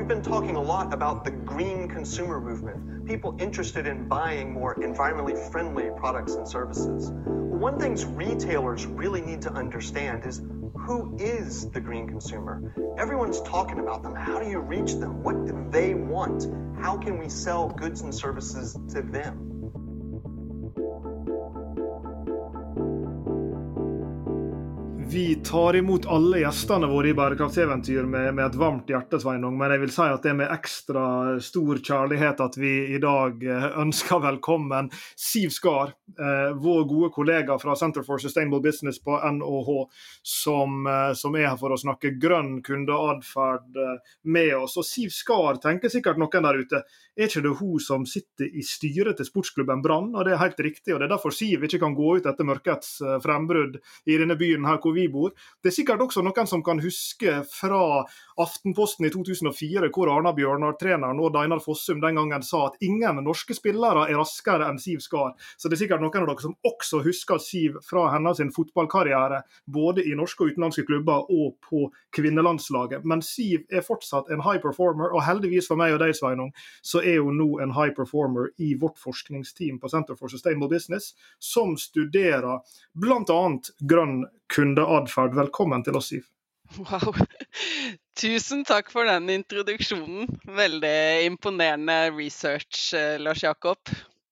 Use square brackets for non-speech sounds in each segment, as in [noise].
We've been talking a lot about the green consumer movement, people interested in buying more environmentally friendly products and services. One thing retailers really need to understand is who is the green consumer? Everyone's talking about them. How do you reach them? What do they want? How can we sell goods and services to them? Vi tar imot alle gjestene våre i Bærekraftseventyr med, med, et varmt hjerte, Sveinung. Men jeg vil si at det er med ekstra stor kjærlighet at vi i dag eh, ønsker velkommen Siv Skar, eh, vår gode kollega fra Center for Sustainable Business på NHH, som, eh, som er her for å snakke grønn kundeatferd eh, med oss. Og Siv Skar tenker sikkert noen der ute, er ikke det hun som sitter i styret til sportsklubben Brann? Og det er helt riktig, og det er derfor Siv ikke kan gå ut etter mørkets eh, frembrudd i denne byen her hvor vi bor. Det er sikkert også noen som kan huske fra Aftenposten i 2004, hvor Arna Bjørnar-treneren og Deinar Fossum den gangen sa at ingen norske spillere er raskere enn Siv Skar. Så det er sikkert noen av dere som også husker Siv fra hennes fotballkarriere, både i norske og utenlandske klubber og på kvinnelandslaget. Men Siv er fortsatt en high performer, og heldigvis for meg og deg, Sveinung, så er hun nå en high performer i vårt forskningsteam på Center for Sustainable Business, som studerer bl.a. grønn kundeatferd. Velkommen til oss, Siv. Wow. [laughs] Tusen takk for den introduksjonen. Veldig imponerende research, eh, Lars Jakob.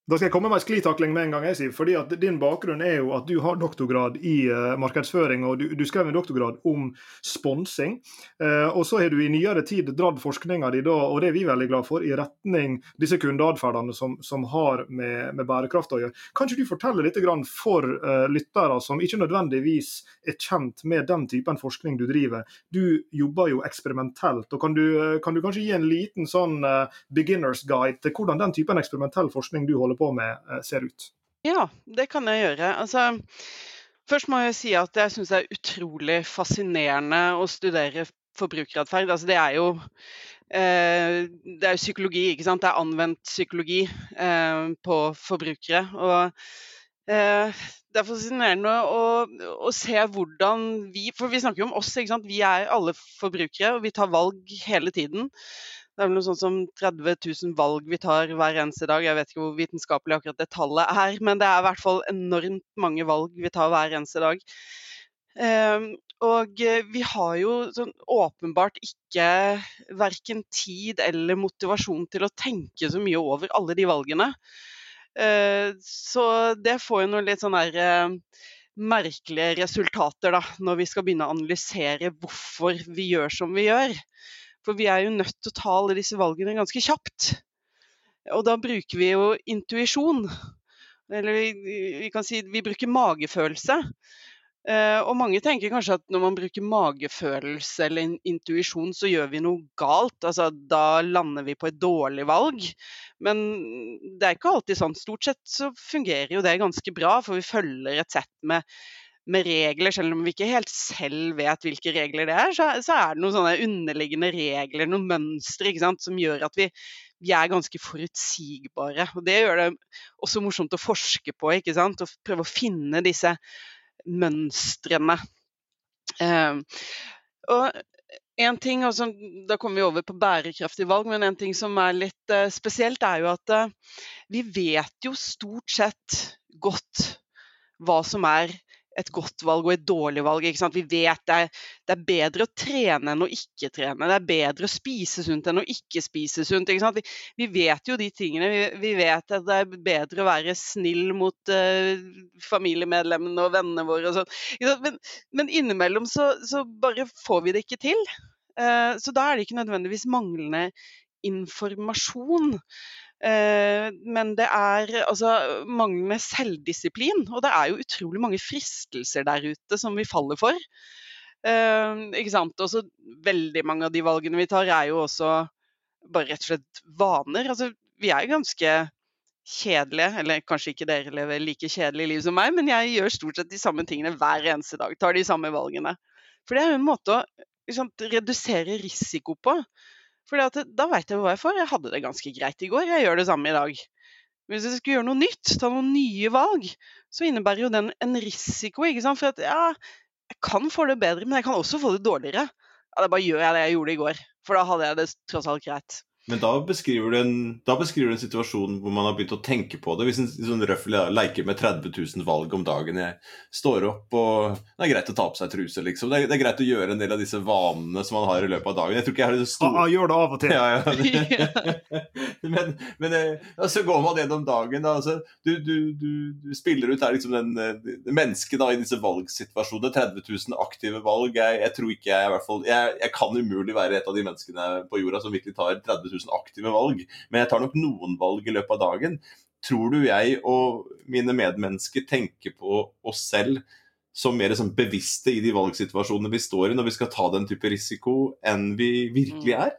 Da skal jeg komme med en sklitakling med en gang. jeg sier, fordi at Din bakgrunn er jo at du har doktorgrad i uh, markedsføring, og du, du, skrev en doktorgrad om sponsing. Uh, og så har du i nyere tid dratt forskninga di, og det er vi veldig glad for, i retning disse kundeatferdene som, som, har med, med, bærekraft å gjøre. Kan ikke du fortelle litt for uh, lyttere som ikke nødvendigvis er kjent med den typen forskning du driver? Du jobber jo eksperimentelt, og kan du, kan du kanskje gi en liten sånn beginners guide til hvordan den typen eksperimentell forskning du holder på med, eh, ser ut? Ja, det kan jeg gjøre. Altså, først må jeg si at jeg syns det er utrolig fascinerende å studere forbrukeratferd. Altså, det er jo eh, det er psykologi, ikke sant. Det er anvendt psykologi eh, på forbrukere. og det er fascinerende å, å, se hvordan vi For vi snakker jo om oss, ikke sant. Vi er alle forbrukere, og vi tar valg hele tiden. Det er vel noe sånt som 30 000 valg vi tar hver eneste dag. Jeg vet ikke hvor vitenskapelig akkurat det tallet er, men det er i hvert fall enormt mange valg vi tar hver eneste dag. Um, og eh, vi har jo sånn åpenbart ikke verken tid eller motivasjon til å tenke så mye over alle de valgene. Uh, så det får jo noen litt sånn der uh, merkelige resultater da, når vi skal begynne å analysere hvorfor vi gjør som vi gjør. For vi er jo nødt til å ta alle disse valgene ganske kjapt. Og da bruker vi jo intuisjon. Eller vi, vi, kan si vi bruker magefølelse. Uh, og mange tenker kanskje at når man bruker magefølelse eller intuisjon, så gjør vi noe galt. Altså, da lander vi på et dårlig valg. Men det er ikke alltid sånn. Stort sett så fungerer jo det ganske bra, for vi følger et sett med med regler, selv om vi ikke helt selv vet hvilke regler det er, så, så er det noen sånne underliggende regler, noen mønstre, som gjør at vi, vi, er ganske forutsigbare. Og Det gjør det også morsomt å forske på, ikke sant? og prøve å finne disse mønstrene. Uh, og en ting, altså, Da kommer vi over på bærekraftig valg, men en ting som er litt uh, spesielt, er jo at uh, vi vet jo stort sett godt hva som er et godt valg og et dårlig valg. Vi vet det er, det er, bedre å trene enn å ikke trene. Det er bedre å spise sunt enn å ikke spise sunt. Vi, vi, vet jo de tingene. Vi, vi, vet at det er bedre å være snill mot uh, familiemedlemmene og vennene våre. Og sånn. men, men, innimellom så, så, bare får vi det ikke til. Uh, så da er det ikke nødvendigvis manglende informasjon. Eh, men det er altså manglende selvdisiplin. Og det er jo utrolig mange fristelser der ute som vi faller for. Eh, ikke sant? Også veldig mange av de valgene vi tar, er jo også bare rett og slett vaner. Altså, vi er jo ganske kjedelige, eller kanskje ikke dere lever like kjedelig liv som meg, men jeg gjør stort sett de samme tingene hver eneste dag. Tar de samme valgene. For det er jo en måte å liksom, redusere risiko på. For da veit jeg hva jeg får. Jeg hadde det ganske greit i går, jeg gjør det samme i dag. Hvis jeg skulle gjøre noe nytt, ta noen nye valg, så innebærer jo den en risiko. ikke sant? For at ja, jeg kan få det bedre, men jeg kan også få det dårligere. ja, da bare gjør jeg det jeg gjorde i går. For da hadde jeg det tross alt greit. Men da beskriver, du en, da beskriver du en situasjon hvor man har begynt å tenke på det. Hvis en sånn røffelig leker med 30 000 valg om dagen. Jeg står opp, og det er greit å ta på seg truse, liksom. Det er, det er greit å gjøre en del av disse vanene som man har i løpet av dagen. Jeg tror ikke jeg har det store... ah, gjør det av og til. Ja, ja. [laughs] [laughs] men, men ja, så går man gjennom dagen, da. Altså, du, du, du, du, spiller ut her liksom den, det mennesket da, i disse valgsituasjonene. 30 000 aktive valg. Jeg, jeg tror ikke jeg i hvert fall jeg, jeg kan umulig være et av de menneskene på jorda som virkelig tar 30 000 aktive valg, men jeg tar nok noen valg i løpet av dagen. Tror du jeg og mine medmennesker tenker på oss selv som mer sånn bevisste i de valgsituasjonene vi står i når vi skal ta den type risiko, enn vi virkelig mm. er?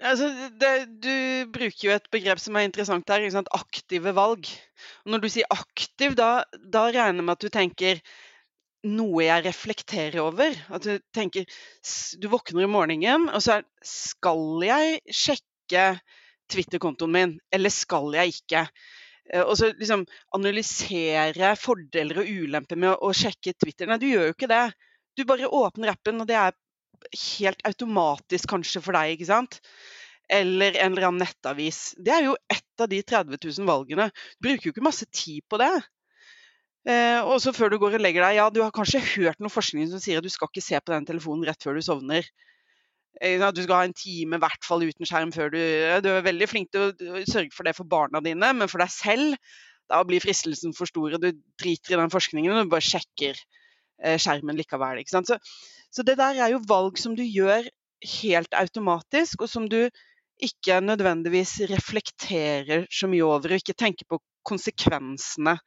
Altså, det, du bruker jo et begrep som er interessant her, aktive valg. Og når du sier aktiv, da, da regner jeg med at du tenker noe jeg reflekterer over. At du tenker Du våkner i morgenen, og så er Skal jeg sjekke Twitter-kontoen min, eller skal jeg ikke? Eh, og så liksom analysere fordeler og ulemper med å, å sjekke Twitter. Nei, du gjør jo ikke det. Du bare åpner appen, og det er helt automatisk kanskje for deg, ikke sant? Eller en eller annen nettavis. Det er jo ett av de 30 000 valgene. Du bruker jo ikke masse tid på det. Eh, og så før du går og legger deg, ja, du har kanskje hørt noe forskning som sier at du skal ikke se på den telefonen rett før du sovner. Eh, at du skal ha en time i hvert fall uten skjerm før du Du er veldig flink til å sørge for det for barna dine, men for deg selv da blir fristelsen for stor. og Du driter i den forskningen og du bare sjekker eh, skjermen likevel. ikke sant? Så, så det der er jo valg som du gjør helt automatisk, og som du ikke nødvendigvis reflekterer så mye over, og ikke tenker på konsekvensene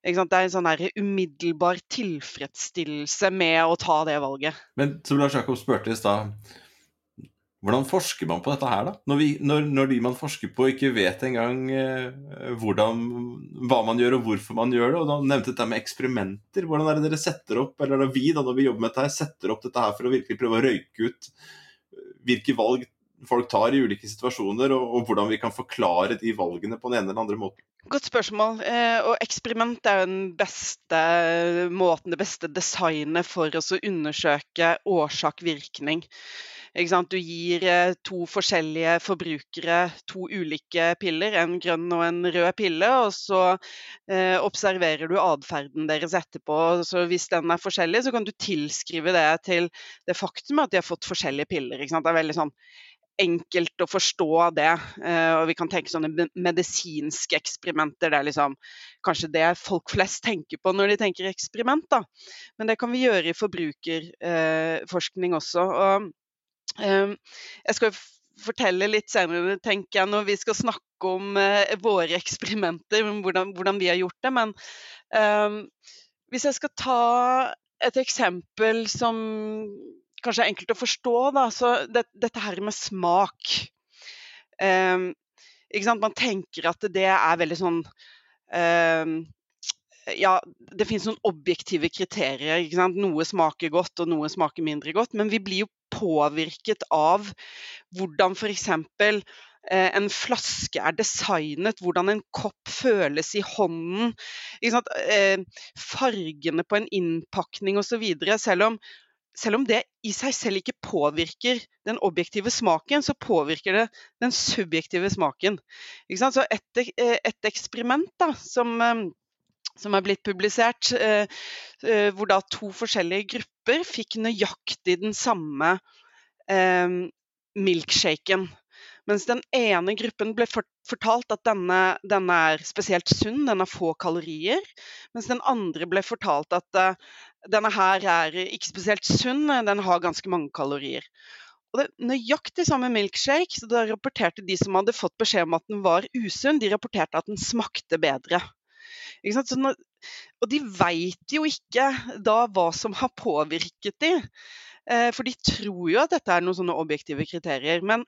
det er en sånn umiddelbar tilfredsstillelse med å ta det valget. Men som Lars Jakob spurte i stad, hvordan forsker man på dette her, da? Når, vi, når, når de man forsker på, ikke vet engang eh, hvordan, hva man gjør og hvorfor man gjør det. Og da nevnte dette med eksperimenter. Hvordan er det dere setter opp, eller er det vi da, når vi jobber med dette her, setter opp dette her for å virkelig prøve å røyke ut eh, hvilke valg folk tar i ulike situasjoner, og, og hvordan vi kan forklare de valgene på den ene eller andre måten? Godt spørsmål. Eh, og eksperiment er jo den beste måten, det beste designet for oss å undersøke årsak-virkning. Du gir eh, to forskjellige forbrukere to ulike piller, en grønn og en rød pille, og så eh, observerer du atferden deres etterpå. Så hvis den er forskjellig, så kan du tilskrive det til det faktum at de har fått forskjellige piller. Det er veldig sånn enkelt å forstå det. Eh, og vi kan tenke sånne medisinske eksperimenter. Det er liksom kanskje det folk flest tenker på når de tenker eksperiment. Da. Men det kan vi gjøre i forbrukerforskning også. Og, um, jeg skal fortelle litt senere, tenker jeg, når vi skal snakke om uh, våre eksperimenter, hvordan, hvordan, vi har gjort det. Men um, hvis jeg skal ta et eksempel som kanskje er enkelt å forstå. Da. Så det, dette her med smak um, Man tenker at det er veldig sånn um, ja, det finnes noen objektive kriterier. Noe smaker godt, og noe smaker mindre godt. Men vi blir jo påvirket av hvordan f.eks. Eh, en flaske er designet, hvordan en kopp føles i hånden. Eh, fargene på en innpakning osv. Selv om selv om det i seg selv ikke påvirker den objektive smaken, så påvirker det den subjektive smaken. Så et, eh, et eksperiment da, som, eh, som, er blitt publisert, eh, hvor da to forskjellige grupper fikk nøyaktig den samme eh, milkshaken. Mens den ene gruppen ble fortalt at denne, denne, er spesielt sunn, den har få kalorier. Mens den andre ble fortalt at denne her er ikke spesielt sunn, den har ganske mange kalorier. Og det er Nøyaktig samme milkshake, så da rapporterte de som hadde fått beskjed om at den var usunn, de rapporterte at den smakte bedre. Når, og de veit jo ikke da hva som har påvirket de. Eh, for de tror jo at dette er noen sånne objektive kriterier. Men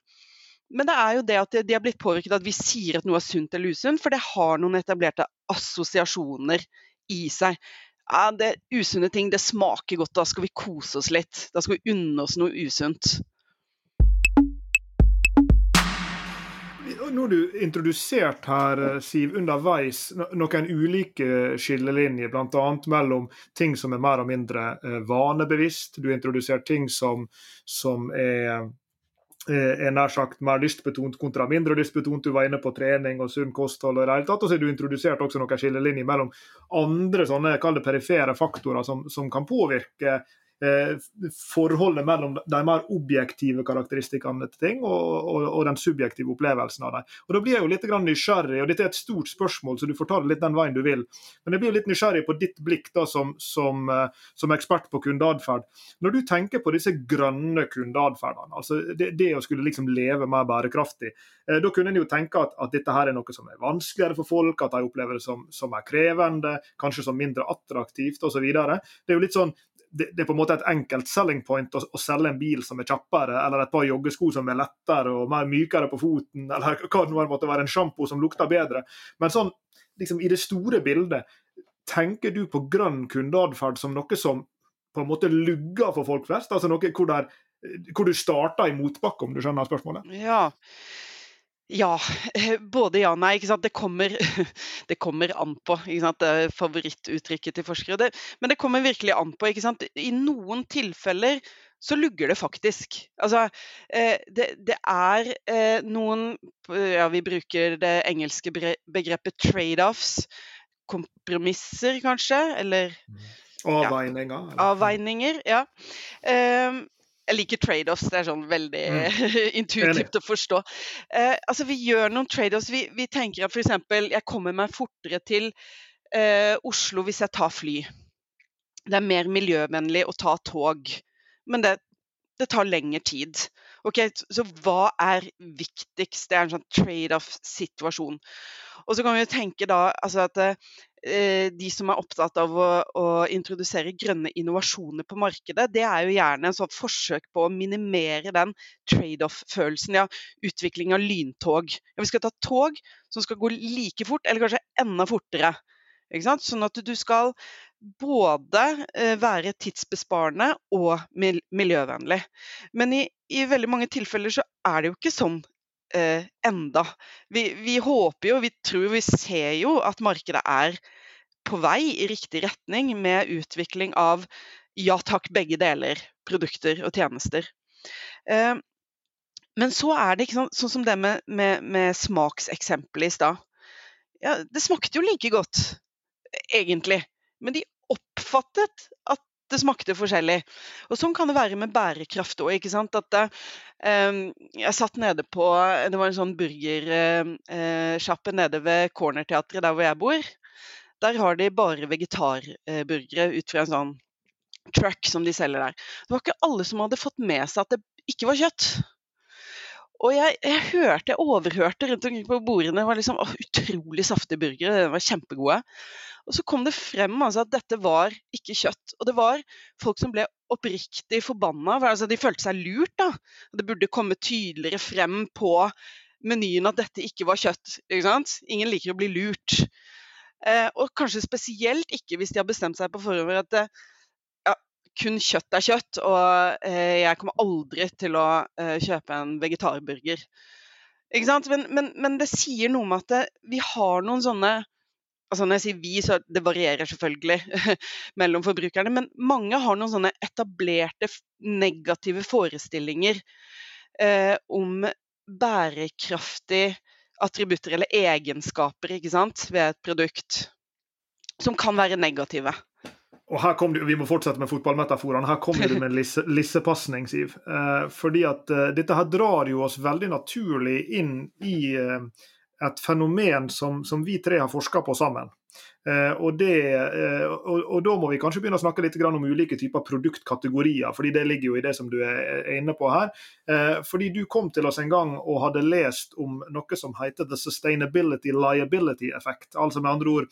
men det er jo det at de har blitt påvirket at vi sier at noe er sunt eller usunt, for det har noen etablerte assosiasjoner i seg. Ja, det er Usunne ting det smaker godt, da skal vi kose oss litt. Da skal vi unne oss noe usunt. Nå har du introdusert her, Siv, underveis noen ulike skillelinjer, bl.a. mellom ting som er mer og mindre vanebevisst. Du har introdusert ting som, som er er nær sagt mer lystbetont kontra mindre lystbetont. Du var inne på trening og sunn kosthold. Og det hele tatt, og så er du introdusert også noen skillelinjer mellom andre sånne, kall det perifere faktorer som, som kan påvirke Eh, forholdet mellom de mer objektive karakteristikkene til ting og, og, og, den subjektive opplevelsen av dem. Og Da blir jeg jo litt nysgjerrig, og dette er et stort spørsmål, så du får ta det litt den veien du vil. Men jeg blir litt nysgjerrig på ditt blikk da som, som, eh, som ekspert på kundeatferd. Når du tenker på disse grønne kundeatferdene, altså det, det, å skulle liksom leve mer bærekraftig, eh, da kunne en jo tenke at, at, dette her er noe som er vanskeligere for folk, at de opplever det som, som er krevende, kanskje som mindre attraktivt osv. Det er jo litt sånn det, det, er på en måte et enkelt selling point å, å, selge en bil som er kjappere, eller et par joggesko som er lettere og mer mykere på foten, eller hva det måtte være, en sjampo som lukter bedre. Men sånn, liksom, i det store bildet, tenker du på grønn kundeatferd som noe som på en måte lugger for folk flest? Altså noe hvor, der, hvor du starter i motbakke, om du skjønner spørsmålet? Ja, ja, både ja og nei. Det kommer, [laughs] det, kommer, an på. Det er favorittuttrykket til forskere. Det, men det kommer virkelig an på. I noen tilfeller så lugger det faktisk. Altså, eh, det, det er eh, noen ja, Vi bruker det engelske begrepet trade-offs. Kompromisser, kanskje? Eller Avveininger. Ja, avveininger, ja. Jeg liker trade-offs. Det er sånn veldig mm. [laughs] intuitivt å forstå. Eh, altså, vi gjør noen trade-offs. Vi, vi, tenker at f.eks. jeg kommer meg fortere til eh, Oslo hvis jeg tar fly. Det er mer miljøvennlig å ta tog. Men det, det tar lengre tid. Ok, Så hva er viktigst? Det er en sånn trade-off-situasjon. Og så kan vi jo tenke da altså at eh, de som er opptatt av å, å, introdusere grønne innovasjoner på markedet, det er jo gjerne en sånn forsøk på å minimere den trade-off-følelsen. Ja, utvikling av lyntog. Ja, vi skal ta tog som skal gå like fort, eller kanskje enda fortere. Sånn at du skal både eh, være tidsbesparende og miljøvennlig. Men i, i veldig mange tilfeller så er det jo ikke sånn eh, enda. Vi, vi, håper jo, vi tror, vi ser jo at markedet er på vei i riktig retning med utvikling av ja takk, begge deler. Produkter og tjenester. Eh, men så er det sånn, sånn som det med, med, med smakseksempelet i stad. Ja, det smakte jo like godt, egentlig. Men de oppfattet at det smakte forskjellig. Og Sånn kan det være med bærekraft òg. Um, jeg satt nede på Det var en sånn burgersjappe uh, nede ved Cornerteatret der hvor jeg bor. Der har de bare vegetarburgere ut fra en sånn truck som de selger der. Det var ikke alle som hadde fått med seg at det ikke var kjøtt. Og jeg, jeg, hørte, jeg overhørte rundt omkring på bordene. Det var liksom å, utrolig saftige burgere. De var kjempegode. Og så kom det frem altså, at dette var ikke kjøtt. Og det var folk som ble oppriktig forbanna. Altså, de følte seg lurt. da. Det burde komme tydeligere frem på menyen at dette ikke var kjøtt. Ikke? Ingen liker å bli lurt. Eh, og kanskje spesielt ikke hvis de har bestemt seg på forhånd at det, kun kjøtt er kjøtt, og eh, jeg kommer aldri til å eh, kjøpe en vegetarburger. Ikke sant? Men, men, men, det sier noe med at det, vi har noen sånne altså Når jeg sier vi, så det varierer selvfølgelig [laughs] mellom forbrukerne, men mange har noen sånne etablerte negative forestillinger eh, om bærekraftige attributter eller egenskaper ikke sant, ved et produkt som kan være negative og her kom du, Vi må fortsette med fotballmetaforene. Her kommer du med en [laughs] lisse, lissepasning, Siv. Eh, fordi at eh, dette her drar jo oss veldig naturlig inn i eh, et fenomen som, som, vi tre har forska på sammen. Eh, og, det, eh, og, og, da må vi kanskje begynne å snakke litt om ulike typer produktkategorier, fordi det ligger jo i det som du er, er inne på her. Eh, fordi du kom til oss en gang og hadde lest om noe som heter the sustainability liability effect. Altså med andre ord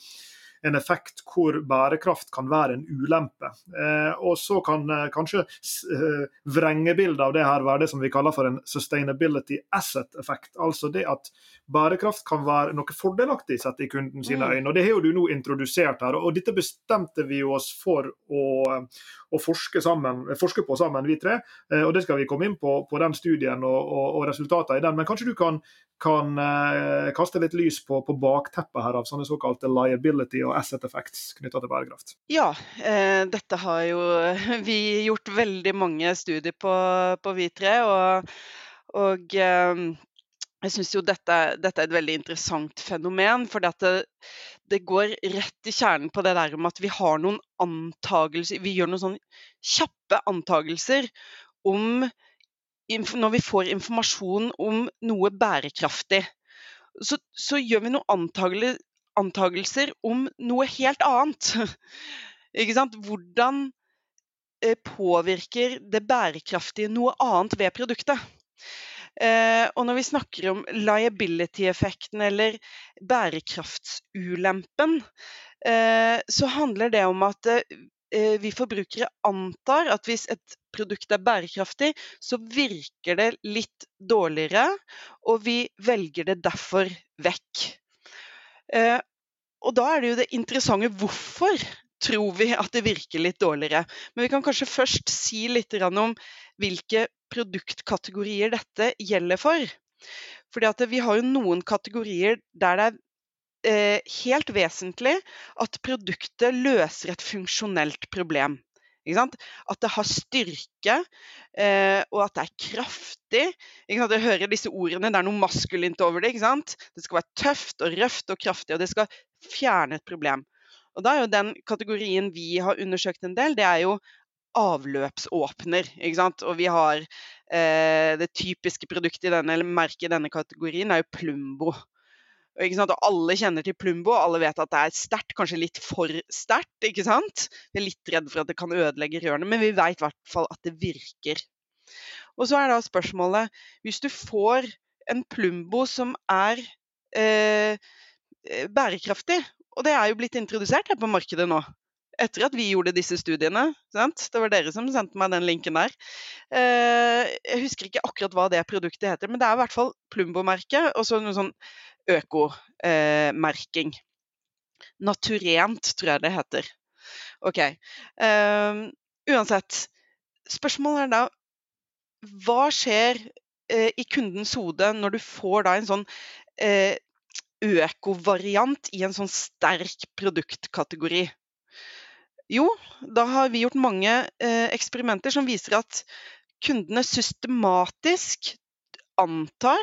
en effekt hvor bærekraft kan være en ulempe. Eh, og så kan eh, kanskje eh, vrengebildet av det her være det som vi kaller for en sustainability asset-effekt. Altså det at bærekraft kan være noe fordelaktig sett i kunden sine mm. øyne. og Det har jo du nå introdusert her. og Dette bestemte vi oss for å, å forske, sammen, forske, på sammen, vi tre. og Det skal vi komme inn på, på den studien og, og, og resultatene i den. Men kanskje du kan kan kaste litt lys på, på, bakteppet her av sånne såkalte liability og asset effects knytta til bærekraft? Ja, eh, dette har jo [laughs] vi gjort veldig mange studier på, på vi tre. Og, og eh, jeg syns jo dette, dette, er et veldig interessant fenomen. For det, det, går rett i kjernen på det der om at vi har noen antagelser Vi gjør noen sånne kjappe antagelser om når vi får informasjon om noe bærekraftig, så, så gjør vi noen antagelser om noe helt annet. [laughs] Ikke sant? Hvordan eh, påvirker det bærekraftige noe annet ved produktet? Eh, og når vi snakker om liability-effekten eller bærekraftsulempen, eh, så handler det om at vi forbrukere antar at hvis et produkt er bærekraftig, så virker det litt dårligere, og vi velger det derfor vekk. Eh, og da er det jo det interessante hvorfor tror vi at det virker litt dårligere. Men vi kan kanskje først si litt om hvilke produktkategorier dette gjelder for. Fordi vi har jo noen kategorier der det er eh, helt vesentlig at produktet løser et funksjonelt problem. At det har styrke, eh, og at det er kraftig. Jeg hører disse ordene, det er noe maskulint over det. Det skal være tøft og røft og kraftig, og det skal fjerne et problem. Og da er jo Den kategorien vi har undersøkt en del, det er jo avløpsåpner. Og vi har eh, Det typiske produktet i denne, eller merket i denne kategorien er jo Plumbo. Og alle kjenner til Plumbo, alle vet at det er sterkt, kanskje litt for sterkt. ikke sant? Vi er litt redd for at det kan ødelegge rørene, men vi vet i hvert fall at det virker. Og så er da spørsmålet Hvis du får en Plumbo som er eh, eh bærekraftig, og det er jo blitt introdusert her på markedet nå, etter at vi gjorde disse studiene. Sant? Det var dere som sendte meg den linken der. Eh, jeg husker ikke akkurat hva det produktet heter, men det er i hvert fall Plumbo-merket og så noe sånn økomerking. Naturent, tror jeg det heter. OK. Uh, uansett. Spørsmålet er da hva skjer i kundens hode når du får da en sånn økovariant i en sånn sterk produktkategori? Jo, da har vi gjort mange eh, eksperimenter som viser at kundene systematisk antar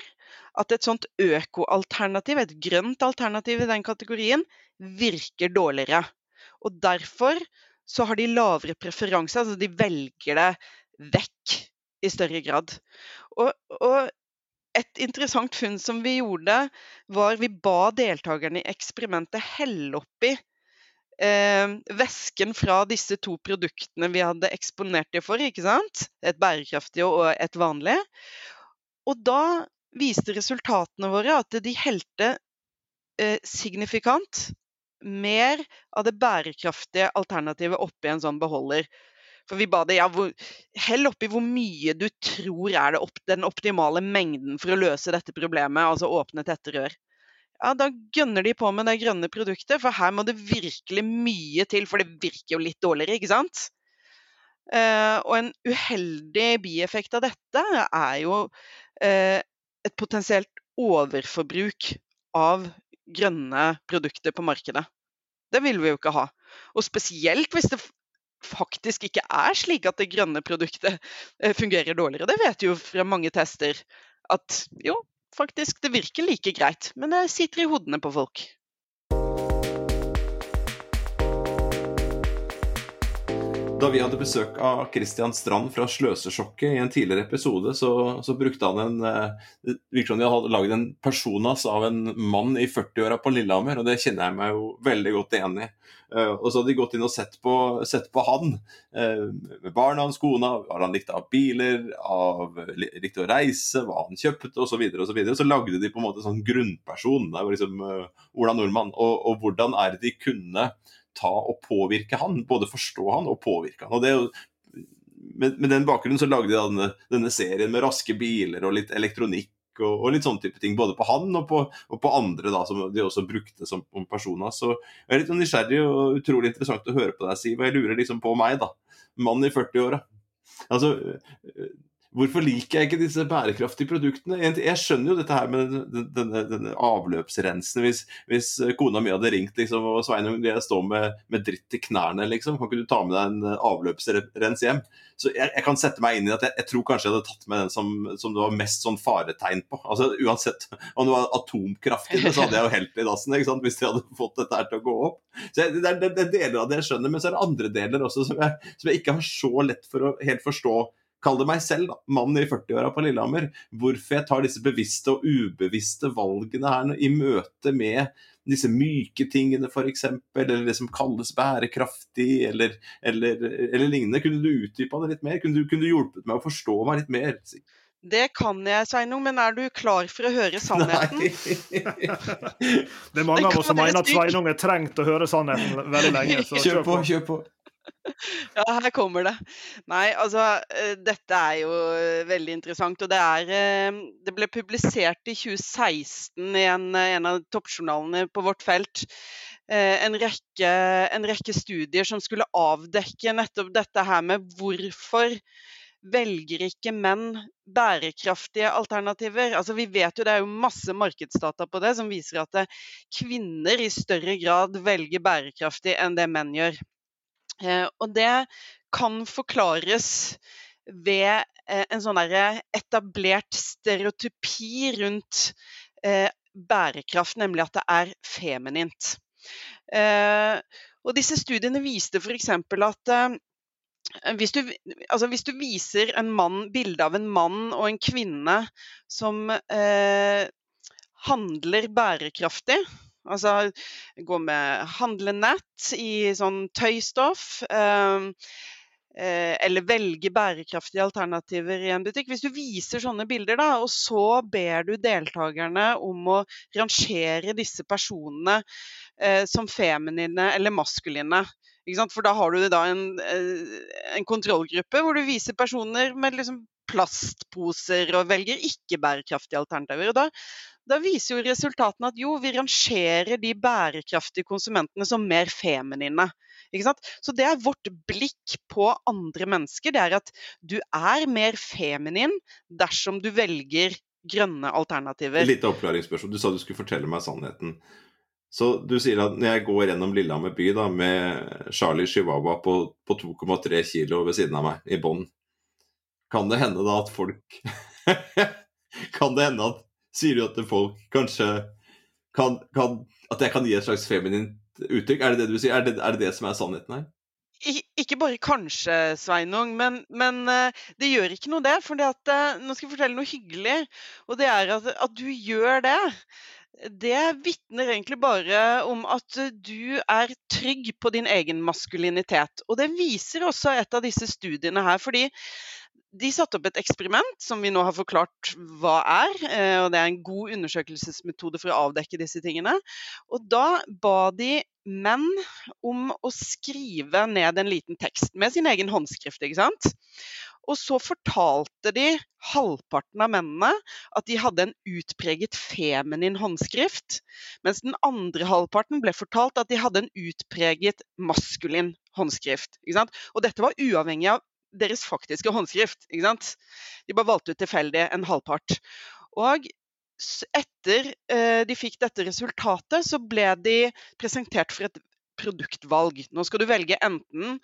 at et sånt økoalternativ, et grønt alternativ i den kategorien, virker dårligere. Og derfor så har de lavere preferanse, altså de velger det vekk i større grad. Og, og et interessant funn som vi gjorde, var vi ba deltakerne i eksperimentet helle oppi eh, væsken fra disse to produktene vi hadde eksponert dem for. ikke sant? Et bærekraftig og et vanlig. Og da viste resultatene våre at de helte eh, signifikant mer av det bærekraftige alternativet oppi en sånn beholder. For vi ba det, ja, hvor, Hell oppi hvor mye du tror er opp, den optimale mengden for å løse dette problemet, altså åpne tette rør. Ja, Da gønner de på med det grønne produktet, for her må det virkelig mye til. For det virker jo litt dårligere, ikke sant? Eh, og en uheldig bieffekt av dette er jo eh, et potensielt overforbruk av grønne produkter på markedet. Det vil vi jo ikke ha. Og spesielt hvis det faktisk ikke er slik at det grønne produktet eh, fungerer dårligere. Det vet jo fra mange tester at jo, faktisk det virker like greit, men det sitter i hodene på folk. Da vi hadde besøk av Christian Strand fra Sløsesjokket i en tidligere episode, så, så brukte han en eh, Det virker som de hadde lagd en personas av en mann i 40-åra på Lillehammer, og det kjenner jeg meg jo veldig godt igjen i. Uh, og så hadde de gått inn og sett på, sett på han, uh, med barna hans, kona, hva han likte av biler, av, likte å reise, hva han kjøpte osv. Så, videre, og så, videre. så lagde de på en måte en sånn grunnperson. Det var liksom Ola Nordmann. Og, og hvordan er det de kunne ta og påvirke han. Både forstå han og påvirke han. Og det, med, med den bakgrunnen så lagde de denne, denne, serien med raske biler og litt elektronikk. Og, og litt sånne type ting, Både på han og på, og på andre da, som de også brukte som personer. Så jeg er litt sånn nysgjerrig og utrolig interessant å høre på deg, Siv. Og jeg lurer liksom på meg, da. Mann i 40-åra. Altså, Hvorfor liker jeg ikke disse bærekraftige produktene? Jeg skjønner jo dette her med denne, denne avløpsrensen. Hvis, hvis, kona mi hadde ringt liksom, og Sveinung, jeg står med, med dritt i knærne, liksom. kan ikke du ta med deg en avløpsrens hjem? Så jeg, jeg, kan sette meg inn i at jeg, jeg, tror kanskje jeg hadde tatt med den som, som det var mest sånn faretegn på. Altså Uansett om det var atomkraft i det, så hadde jeg jo helt i dassen ikke sant? hvis de hadde fått dette her til å gå opp. Så jeg, det, er, det er deler av det jeg skjønner, men så er det andre deler også som jeg, som jeg ikke har så lett for å helt forstå kall det meg selv, da, mannen i 40-åra på Lillehammer, hvorfor jeg tar disse bevisste og ubevisste valgene her i møte med disse myke tingene f.eks., eller det som kalles bærekraftig, eller, eller, eller lignende. Kunne du utdypa det litt mer? Kunne du, kunne du, hjulpet meg å forstå meg litt mer? Det kan jeg, Sveinung, men er du klar for å høre sannheten? det er mange av oss som mener at Sveinung har trengt å høre sannheten veldig lenge. Så kjør på, kjør på. [laughs] Ja, her kommer det. Nei, altså eh, dette er jo eh, veldig interessant. Og det er eh, Det ble publisert i 2016 i en, en av toppjournalene på vårt felt. En rekke, en rekke studier som skulle avdekke nettopp dette her med hvorfor velger ikke menn bærekraftige alternativer? Altså, vi vet jo Det er jo masse markedsdata på det som viser at kvinner i større grad velger bærekraftig enn det menn gjør. Eh, og det kan forklares ved eh, en sånn etablert stereotypi rundt eh, bærekraft, nemlig at det er feminint. Og disse studiene viste f.eks. at hvis du, altså hvis du, viser en mann, bilde av en mann og en kvinne som handler bærekraftig, Altså gå med handlenett i sånn tøystoff. Eh, eller velge bærekraftige alternativer i en butikk. Hvis du viser sånne bilder, da, og så ber du deltakerne om å rangere disse personene eh, som feminine eller maskuline. For da har du da en, eh, en, kontrollgruppe hvor du viser personer med liksom plastposer og velger ikke-bærekraftige alternativer. Og da, da viser jo resultatene at jo, vi rangerer de bærekraftige konsumentene som mer feminine. Så det er vårt blikk på andre mennesker. Det er at du er mer feminin dersom du velger grønne alternativer. Litt oppklaringsspørsmål. Du sa du skulle fortelle meg sannheten. Så du sier at når jeg går gjennom Lillehammer by da, med Charlie Chihuahua på, på 2,3 kilo ved siden av meg i bånd, kan det hende da at folk [laughs] Kan det hende at Sier du at folk kanskje kan, kan, At jeg kan gi et slags feminint uttrykk? Er det det du sier? Er det er det, det som er sannheten her? Ikke bare kanskje, Sveinung, men, men uh, det gjør ikke noe det. For uh, nå skal jeg fortelle noe hyggelig. Og det er at, at du gjør det. Det vitner egentlig bare om at du er trygg på din egen maskulinitet. Og det viser også et av disse studiene her. fordi de satte opp et eksperiment som vi nå har forklart hva er. Eh, og Det er en god undersøkelsesmetode for å avdekke disse tingene. Og Da ba de menn om å skrive ned en liten tekst med sin egen håndskrift. ikke sant? Og så fortalte de halvparten av mennene at de hadde en utpreget feminin håndskrift, mens den andre halvparten ble fortalt at de hadde en utpreget maskulin håndskrift. Og dette var uavhengig av deres faktiske håndskrift. ikke sant? De bare valgte ut tilfeldig en halvpart. Og etter eh, de fikk dette resultatet, så ble de presentert for et produktvalg. Nå skal du velge enten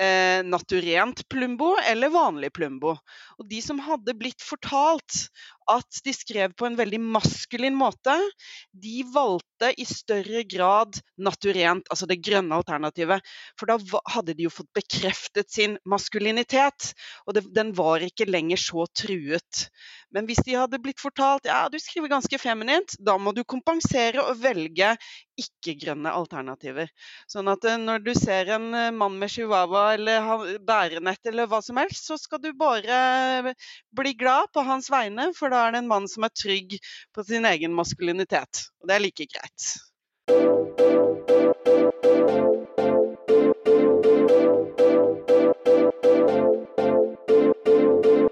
eh, naturent Plumbo eller vanlig Plumbo. Og de som hadde blitt fortalt at de skrev på en veldig maskulin måte, de valgte i større grad naturent, altså det grønne alternativet. For da hadde de jo fått bekreftet sin maskulinitet, og det, den var ikke lenger så truet. Men hvis de hadde blitt fortalt ja, du skriver ganske feminint, da må du kompensere og velge ikke-grønne alternativer. Sånn at eh, når du ser en eh, mann med chihuahua eller bærenett eller hva som helst, så skal du bare bli glad på hans vegne, for da er det en mann som er trygg på sin egen maskulinitet. Og det er like greit.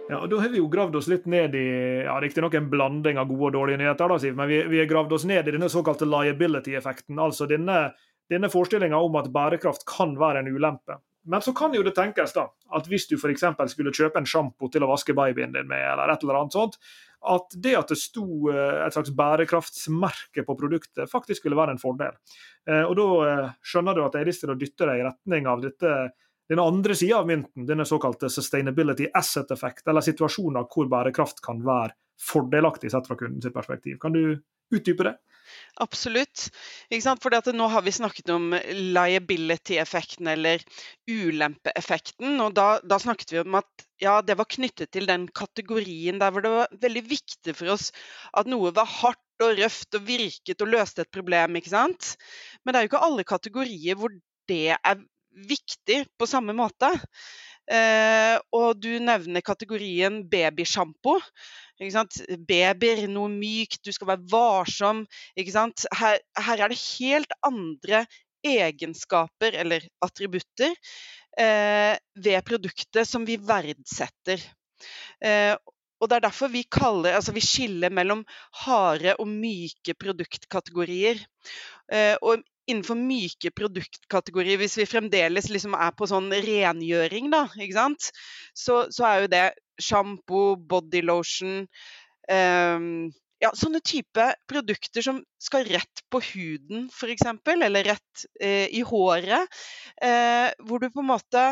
Ja, og Da har vi jo gravd oss litt ned i ja, riktignok en blanding av gode og dårlige nyheter, da, Siv, men vi, vi har gravd oss ned i denne såkalte liability-effekten. Altså denne, denne forestillinga om at bærekraft kan være en ulempe. Men så kan jo det tenkes da, at hvis du f.eks. skulle kjøpe en sjampo til å vaske babyen din med, eller et eller annet sånt, at det at det sto eh, et slags bærekraftsmerke på produktet, faktisk ville være en fordel. Eh, og Da eh, skjønner du at jeg har lyst til å dytte deg i retning av dette den andre sida av mynten, denne såkalte sustainability asset effect, eller situasjoner hvor bærekraft kan være fordelaktig sett fra kundens perspektiv. Kan du utdype det? Absolutt. For nå har vi snakket om liability-effekten, eller ulempeeffekten. Og da, da, snakket vi om at ja, det var knyttet til den kategorien der hvor det var veldig viktig for oss at noe var hardt og røft og virket og løste et problem. ikke sant? Men det er jo ikke alle kategorier hvor det er viktig på samme måte. Eh, og du nevner kategorien babysjampo. Babyer, noe mykt, du skal være varsom. Her, her, er det helt andre egenskaper eller attributter eh, ved produktet som vi verdsetter. Eh, og Det er derfor vi, kaller, altså vi skiller mellom harde og myke produktkategorier. Eh, og innenfor myke produktkategorier, hvis vi fremdeles liksom er på sånn rengjøring, da, så, så, er jo det sjampo, bodylotion um, ja, sånne type produkter som skal rett på huden, f.eks., eller rett eh, i håret. Eh, hvor du på en måte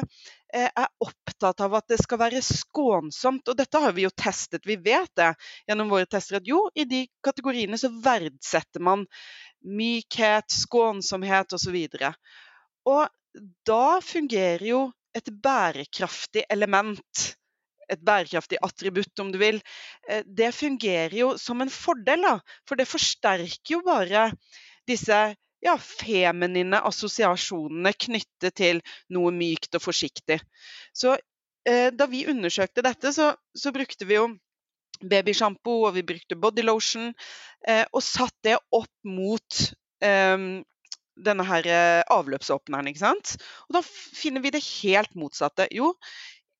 eh, er opptatt av at det skal være skånsomt. Og dette har vi jo testet, vi vet det gjennom våre tester at jo, i de kategoriene så verdsetter man mykhet, skånsomhet osv. Og, og da fungerer jo et bærekraftig element et bærekraftig attributt, om du vil, eh, det fungerer jo som en fordel. Da. For det forsterker jo bare disse ja, feminine assosiasjonene knyttet til noe mykt og forsiktig. Så eh, da vi undersøkte dette, så, så brukte vi jo babysjampo og vi brukte bodylotion, eh, og satt det opp mot eh, denne her eh, avløpsåpneren. ikke sant? Og da finner vi det helt motsatte. Jo,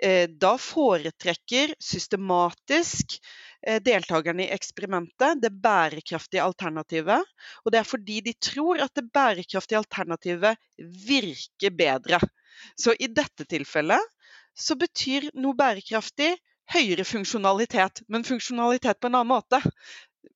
eh, da foretrekker systematisk eh, deltakerne i eksperimentet det bærekraftige alternativet. Og det er fordi de tror at det bærekraftige alternativet virker bedre. Så i dette tilfellet så betyr noe bærekraftig høyere funksjonalitet, men funksjonalitet på en annen måte.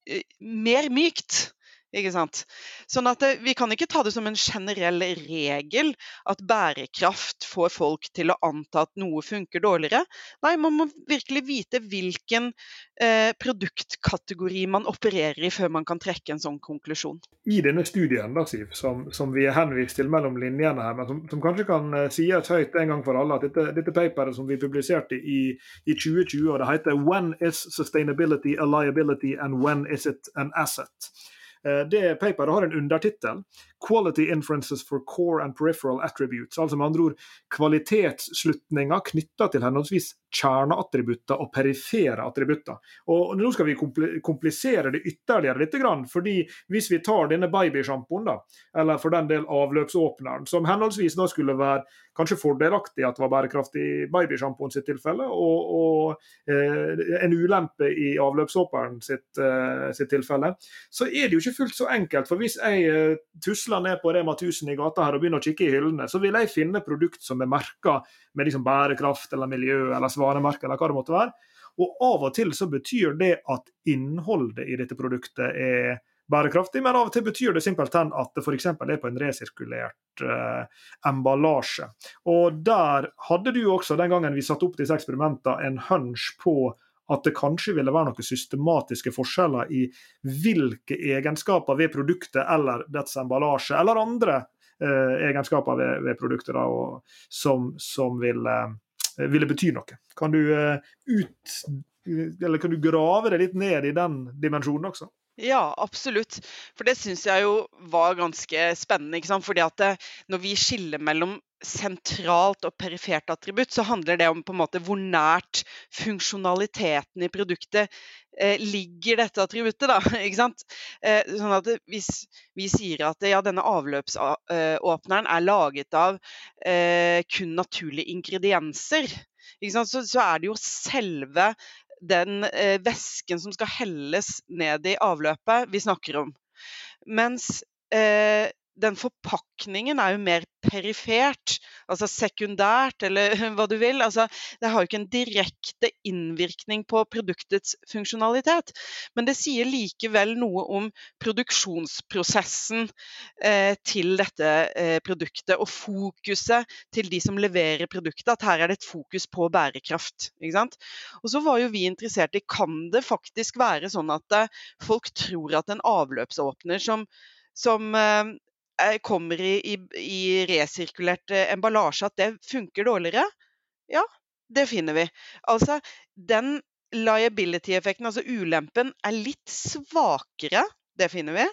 Eh, mer mykt. Ikke sant? Sånn at det, Vi kan ikke ta det som en generell regel at bærekraft får folk til å anta at noe funker dårligere. Nei, man må virkelig vite hvilken eh, produktkategori man opererer i før man kan trekke en sånn konklusjon. I denne studien da, Siv, som, som vi er henvist til mellom linjene her, men som, som kanskje kan uh, sies høyt en gang for alle, at dette, dette paperet som vi publiserte i, i 2020, og det heter 'When is sustainability a liability and when is it an asset'? Eh, det paperet har en undertittel 'Quality Inferences for Core and Peripheral Attributes'. Altså med andre ord kvalitetsslutninger knytta til henholdsvis kjerneattributter og perifere attributter. Og Nå skal vi komplisere det ytterligere litt, fordi hvis vi tar denne babysjampoen, eller for den del avløpsåpneren, som henholdsvis da skulle være kanskje fordelaktig at det var bærekraftig i babysjampoen sitt tilfelle, og, og eh, en ulempe i avløpsåpneren sitt, eh, sitt, tilfelle, så er det jo ikke fullt så enkelt. For hvis jeg eh, tusler ned på Rema 1000 i gata her og begynner å kikke i hyllene, så vil jeg finne produkt som er merka med liksom bærekraft eller miljø eller svanemerke eller hva det måtte være. Og av og til så betyr det at innholdet i dette produktet er bærekraftig, men av og til betyr det simpelthen at det f.eks. er på en resirkulert eh, emballasje. Og der hadde du også, den gangen vi satte opp disse eksperimentene, en hunch på at det kanskje ville være noen systematiske forskjeller i hvilke egenskaper ved produktet eller dets emballasje, eller andre eh, egenskaper ved, ved produktet da, og, som, som ville, eh, ville, bety noe. Kan du, eh, ut, kan du grave det litt ned i den dimensjonen også? Ja, absolutt. For det syns jeg jo var ganske spennende. ikke sant? Fordi at det, når vi skiller mellom sentralt og perifert attributt, så handler det om på en måte hvor nært funksjonaliteten i produktet eh, ligger dette attributtet. da, [laughs] ikke sant? Eh, sånn at Hvis vi sier at ja, denne avløpsåpneren er laget av eh, kun naturlige ingredienser, så, så, er det jo selve den eh, væsken som skal helles ned i avløpet vi snakker om. Mens eh, den forpakningen er jo mer perifert, altså sekundært, eller [laughs] hva du vil. Altså, det har jo ikke en direkte innvirkning på produktets funksjonalitet. Men det sier likevel noe om produksjonsprosessen eh, til dette eh, produktet, og fokuset til de som leverer produktet. At her er det et fokus på bærekraft. Og så var jo vi interessert i kan det faktisk være sånn at eh, folk tror at en avløpsåpner som som eh, kommer i, i, i resirkulert eh, emballasje, at det funker dårligere? Ja, det finner vi. Altså, den liability-effekten, altså ulempen, er litt svakere. Det finner vi.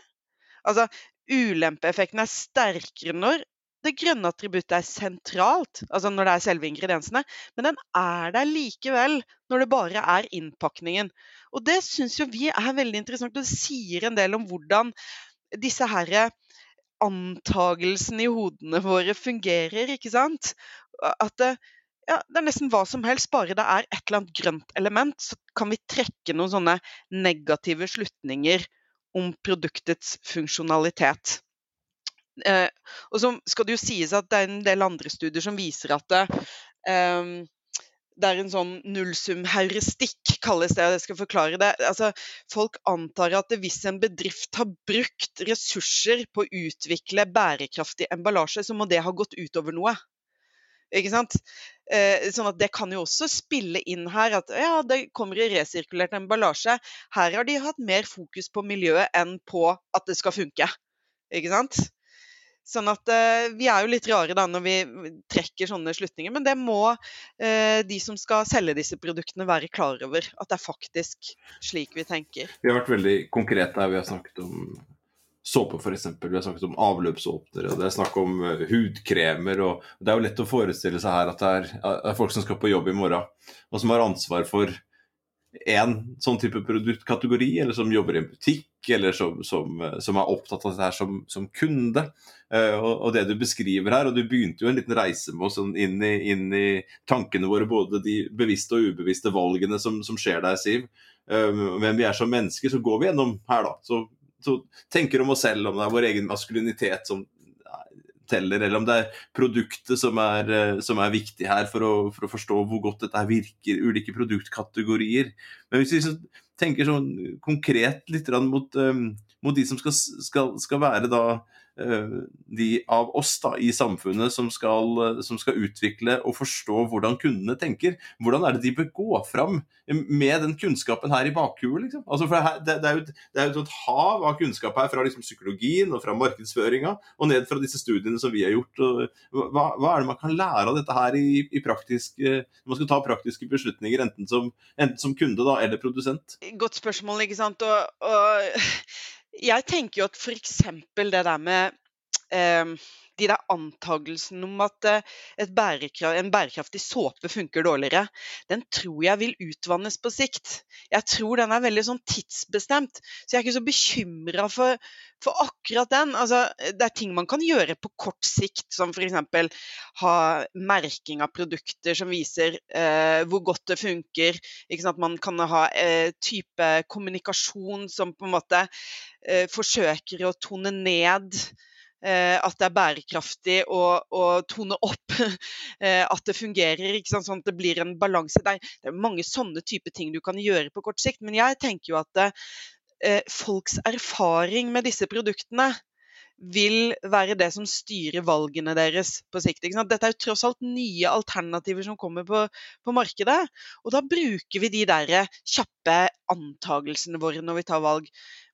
Altså, ulempeeffekten er sterkere når det grønne attributtet er sentralt, altså når det er selve ingrediensene, men den er der likevel når det bare er innpakningen. Og det syns jo vi er veldig interessant, og det sier en del om hvordan disse herre antagelsen i hodene våre fungerer, ikke sant? At det, ja, det er nesten hva som helst, bare det er et eller annet grønt element, så kan vi trekke noen sånne negative slutninger om produktets funksjonalitet. Eh, og så skal det jo sies at det er en del andre studier som viser at det, eh, det er en sånn nullsumheuristikk, kalles det. Jeg skal forklare det. Altså, folk antar at hvis en bedrift har brukt ressurser på å utvikle bærekraftig emballasje, så må det ha gått utover noe. Ikke sant? Eh, sånn at Det kan jo også spille inn her at ja, det kommer i resirkulert emballasje. Her har de hatt mer fokus på miljøet enn på at det skal funke. Ikke sant? Sånn at eh, Vi er jo litt rare da når vi trekker sånne slutninger, men det må eh, de som skal selge disse produktene være klar over. At det er faktisk slik vi tenker. Vi har vært veldig konkrete her. Vi har snakket om såpe f.eks. Vi har snakket om avløpsåpnere, det er snakk om uh, hudkremer. og Det er jo lett å forestille seg her at det er, er folk som skal på jobb i morgen, og som har ansvar for én sånn type produktkategori, eller som jobber i en butikk, eller som, som, som er opptatt av dette her som, som kunde. Uh, og, og, det du beskriver her, og du begynte jo en liten reise med oss inn, inn, i tankene våre, både de bevisste og ubevisste valgene som, skjer der, Siv. Uh, men vi er som mennesker, så går vi gjennom her, da. Så, så tenker om oss selv, om det er vår egen maskulinitet som teller, eller om det er produktet som er, eh, som er viktig her for å, for å, forstå hvor godt dette virker, ulike produktkategorier. Men hvis vi tenker sånn konkret litt mot, um, mot de som skal, skal, skal være da Eh, de av oss da, i samfunnet som skal, som skal, utvikle og forstå hvordan kundene tenker. Hvordan er det de bør gå fram med den kunnskapen her i bakhuet? Liksom? Altså det, det, er jo, det, er jo, et hav av kunnskap her fra liksom psykologien og fra markedsføringa og ned fra disse studiene som vi har gjort. Hva, hva, er det man kan lære av dette her i, i praktisk, når man skal ta praktiske beslutninger, enten som, enten som kunde da, eller produsent? Godt spørsmål, ikke sant. og, og [laughs] jeg tenker jo at f.eks. det der med eh, de der antagelsene om at eh, bærekraft, en bærekraftig såpe funker dårligere, den tror jeg vil utvannes på sikt. Jeg tror den er veldig sånn tidsbestemt. Så jeg er ikke så bekymra for, for, akkurat den. Altså, det er ting man kan gjøre på kort sikt, som f.eks. ha merking av produkter som viser eh, hvor godt det funker. Man kan ha eh, type kommunikasjon som på en måte eh, forsøker å tone ned at det er bærekraftig å, å tone opp [laughs] eh, at det fungerer. Sånn at det blir en balanse. Det er, mange sånne type ting du kan gjøre på kort sikt. Men jeg tenker jo at det, folks erfaring med disse produktene vil være det som styrer valgene deres på sikt. Dette er jo tross alt nye alternativer som kommer på, på markedet. Og da bruker vi de der kjappe antagelsene våre når vi tar valg.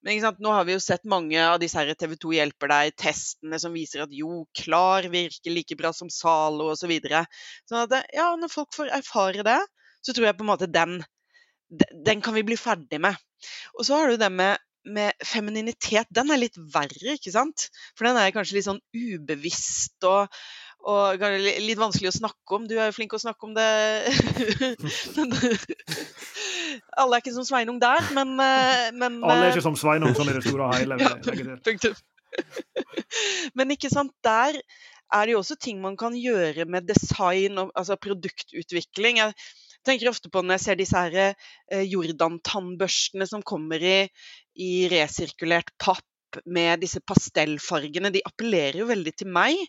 Men nå har vi jo sett mange av disse her TV 2 hjelper deg-testene som viser at jo, Klar virker like bra som Zalo osv. Så videre. sånn at ja, når folk får erfare det, så tror jeg på en måte den, den kan vi bli ferdig med. Og så har du det med med femininitet, den er litt verre, ikke sant? For den er kanskje litt sånn ubevisst og, og litt vanskelig å snakke om. Du er jo flink å snakke om det. [laughs] Alle er ikke som Sveinung der, men, eh, men Alle er ikke som Sveinung sånn i det store og hele. [laughs] Ja, [laughs] men ikke sant, der er det jo også ting man kan gjøre med design, og, altså produktutvikling. Jeg tenker ofte på når jeg ser disse her eh, Jordan-tannbørstene som kommer i, i resirkulert papp med disse pastellfargene. De appellerer jo veldig til meg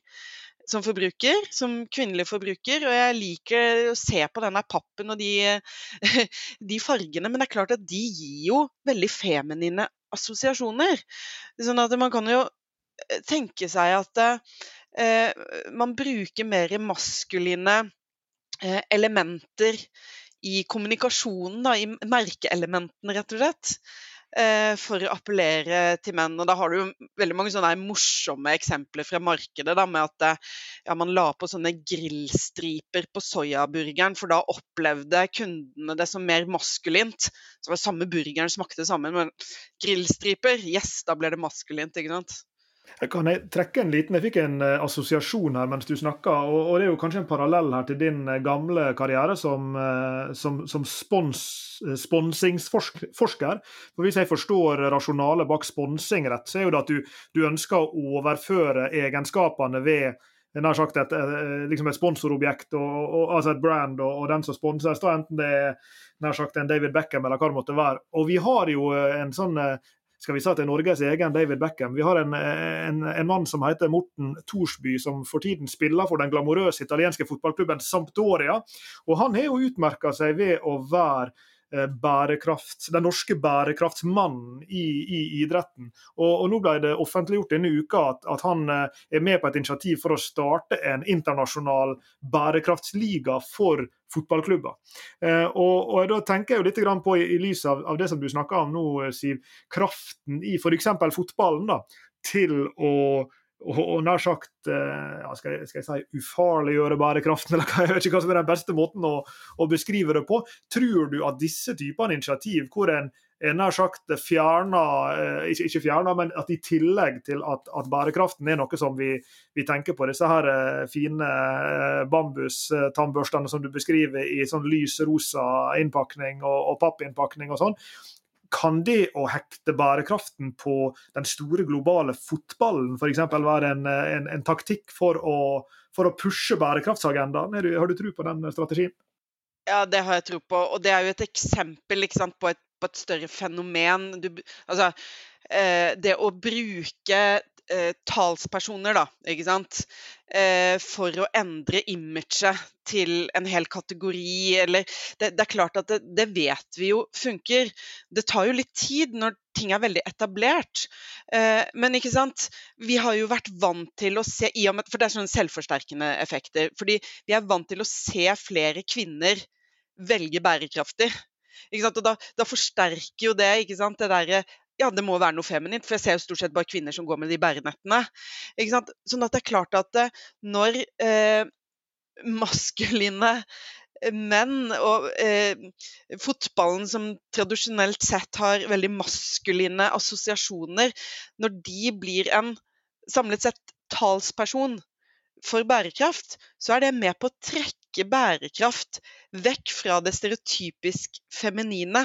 som forbruker, som kvinnelig forbruker. Og jeg liker å se på denne pappen og de, [laughs] de, fargene. Men det er klart at de gir jo veldig feminine assosiasjoner. Sånn at man kan jo eh, tenke seg at eh, man bruker mer maskuline Eh, elementer i kommunikasjonen, da, i merkeelementene, rett og slett. Eh, for å appellere til menn. Og da har du veldig mange sånne morsomme eksempler fra markedet. Da, med at eh, ja, man la på sånne grillstriper på soyaburgeren, for da opplevde kundene det som mer maskulint. Så var det samme burgeren smakte sammen, men grillstriper, yes, da ble det maskulint. ikke sant? Kan jeg trekke en liten Jeg fikk en uh, assosiasjon her mens du snakka. Og, og, det er jo kanskje en parallell her til din uh, gamle karriere som, uh, som, som spons, sponsingsforsker. For Hvis jeg forstår rasjonalet bak sponsing rett, så er jo det at du, du ønsker å overføre egenskapene ved nær sagt et, liksom et sponsorobjekt, og, og, altså et brand, og, og den som sponses, da, enten det er nær sagt en David Beckham eller hva det måtte være. Og vi har jo en sånn skal vi si at det er Norges egen David Beckham. Vi har en, en, en mann som heter Morten Thorsby, som for tiden spiller for den glamorøse italienske fotballklubben Sampdoria. Og han har jo utmerka seg ved å være bærekraft, den norske bærekraftsmannen i, i idretten. Og, og, Nå ble det offentliggjort denne uka at, at, han eh, er med på et initiativ for å starte en internasjonal bærekraftsliga for fotballklubber. Eh, og, og, Da tenker jeg jo litt på, i, i lys av, av, det som du snakker om nå, Siv, kraften i f.eks. fotballen da, til å og, nær sagt eh, ja, skal, jeg, skal, jeg, si ufarliggjøre bærekraften, [laughs] eller jeg vet ikke hva som er den beste måten å, å, beskrive det på. Tror du at disse typene initiativ, hvor en nær sagt fjerna eh, ikke, ikke fjerna, men at i tillegg til at, at bærekraften er noe som vi, vi tenker på, disse her eh, fine eh, bambustannbørstene som du beskriver i sånn lys rosa innpakning og, og pappinnpakning og sånn, kan det å hekte bærekraften på den store globale fotballen f.eks. være en, en, en, taktikk for å, for å pushe bærekraftsagendaen? Har du tro på den strategien? Ja, det har jeg tro på. Og det er jo et eksempel sant, på, et, på, et, større fenomen. Du, altså, eh, det å bruke eh, talspersoner, da, ikke sant. Eh, for å endre imaget til en hel kategori, eller Det, det er klart at det, det, vet vi jo funker. Det tar jo litt tid når ting er veldig etablert. Eh, men ikke sant, vi har jo vært vant til å se For det er sånne selvforsterkende effekter. Fordi vi er vant til å se flere kvinner velge bærekraftig. Ikke sant? Da, da forsterker jo det ikke sant? det der, ja, det må være noe feminint, for jeg ser jo stort sett bare kvinner som går med de bærenettene. Ikke sant? Sånn at det er klart at eh, når eh, maskuline eh, menn og eh, fotballen som tradisjonelt sett har veldig maskuline assosiasjoner, når de blir en samlet sett talsperson for bærekraft, så er det med på å trekke bærekraft vekk fra det stereotypisk feminine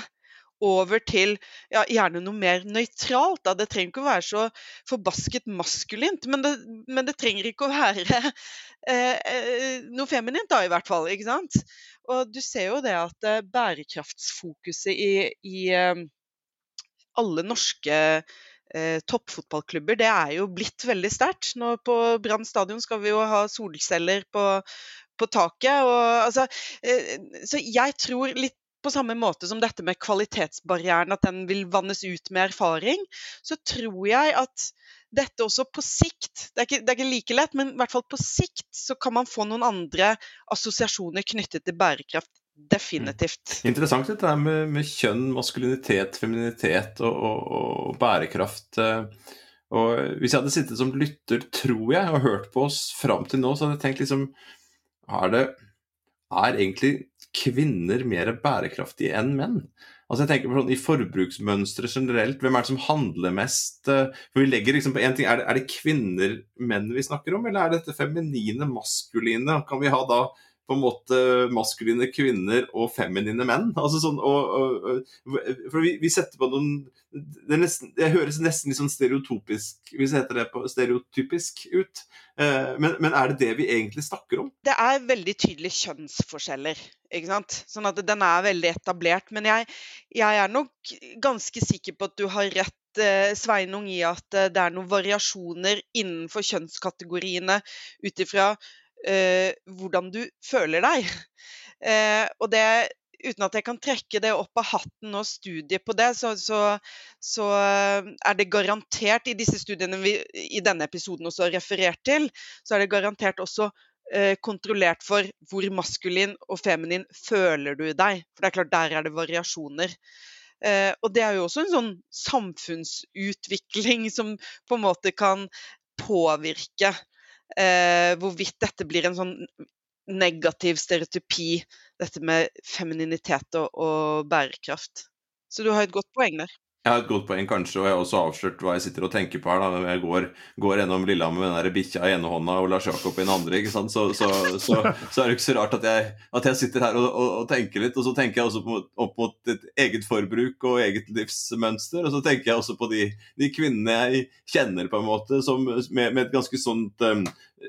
over til ja, gjerne noe mer nøytralt. Da. Det trenger ikke å være så forbasket maskulint, men det, men det trenger ikke å være [laughs] eh, eh, noe feminint, da i hvert fall. ikke sant? Og du ser jo det at eh, bærekraftsfokuset i, i eh, alle norske eh, toppfotballklubber, det er jo blitt veldig sterkt. Nå på Brann stadion skal vi jo ha solceller på, på taket. Og, altså, eh, så jeg tror litt på samme måte som dette med kvalitetsbarrieren, at den vil vannes ut med erfaring, så tror jeg at dette også på sikt det er, ikke, det er ikke like lett, men i hvert fall på sikt så kan man få noen andre assosiasjoner knyttet til bærekraft. Definitivt. Mm. Interessant dette med, med, kjønn, maskulinitet, femininitet og, og, og bærekraft. Eh, og Hvis jeg hadde sittet som lytter, tror jeg, og hørt på oss fram til nå, så hadde jeg tenkt liksom Er det Er egentlig kvinner mer bærekraftige enn menn? Altså jeg tenker på sånn, I forbruksmønstre generelt, hvem er det som handler mest? Eh, for vi legger liksom på en ting, Er det, er det kvinner, menn vi snakker om, eller er det dette feminine, maskuline? Kan vi ha da på en måte maskuline kvinner og feminine menn. Altså sånn, og, og, for vi, vi, setter på noen Det, nesten, det høres nesten litt sånn stereotypisk hvis det heter det på, stereotypisk ut. Eh, men, men, er det det vi egentlig snakker om? Det er veldig tydelige kjønnsforskjeller. ikke sant? Sånn at den er veldig etablert. Men jeg, jeg er nok ganske sikker på at du har rett eh, Sveinung i at eh, det er noen variasjoner innenfor kjønnskategoriene ut ifra hvordan du føler deg. [laughs] Eh, og det, uten at jeg kan trekke det opp av hatten og studie på det, så, så, så, eh, er det garantert i disse studiene vi i denne episoden også har referert til, så er det garantert også eh, kontrollert for hvor maskulin og feminin føler du deg. For det er klart, der er det variasjoner. Eh, og det er jo også en sånn samfunnsutvikling som på en måte kan påvirke eh, hvorvidt dette blir en sånn negativ stereotypi, dette med femininitet og, og bærekraft. Så du har et godt poeng der. Jeg har et godt poeng, kanskje, og jeg har også avslørt hva jeg sitter og tenker på her. da. Jeg går, går gjennom Lillehammer med den bikkja i ene hånda og Lars Jakob i den andre. ikke sant? Så, så, så, så, er det ikke så rart at jeg, at jeg sitter her og, og, og, tenker litt. Og så tenker jeg også på, opp mot et eget forbruk og eget livsmønster. Og så tenker jeg også på de, de kvinnene jeg kjenner, på en måte, som, med, med et ganske sånt um,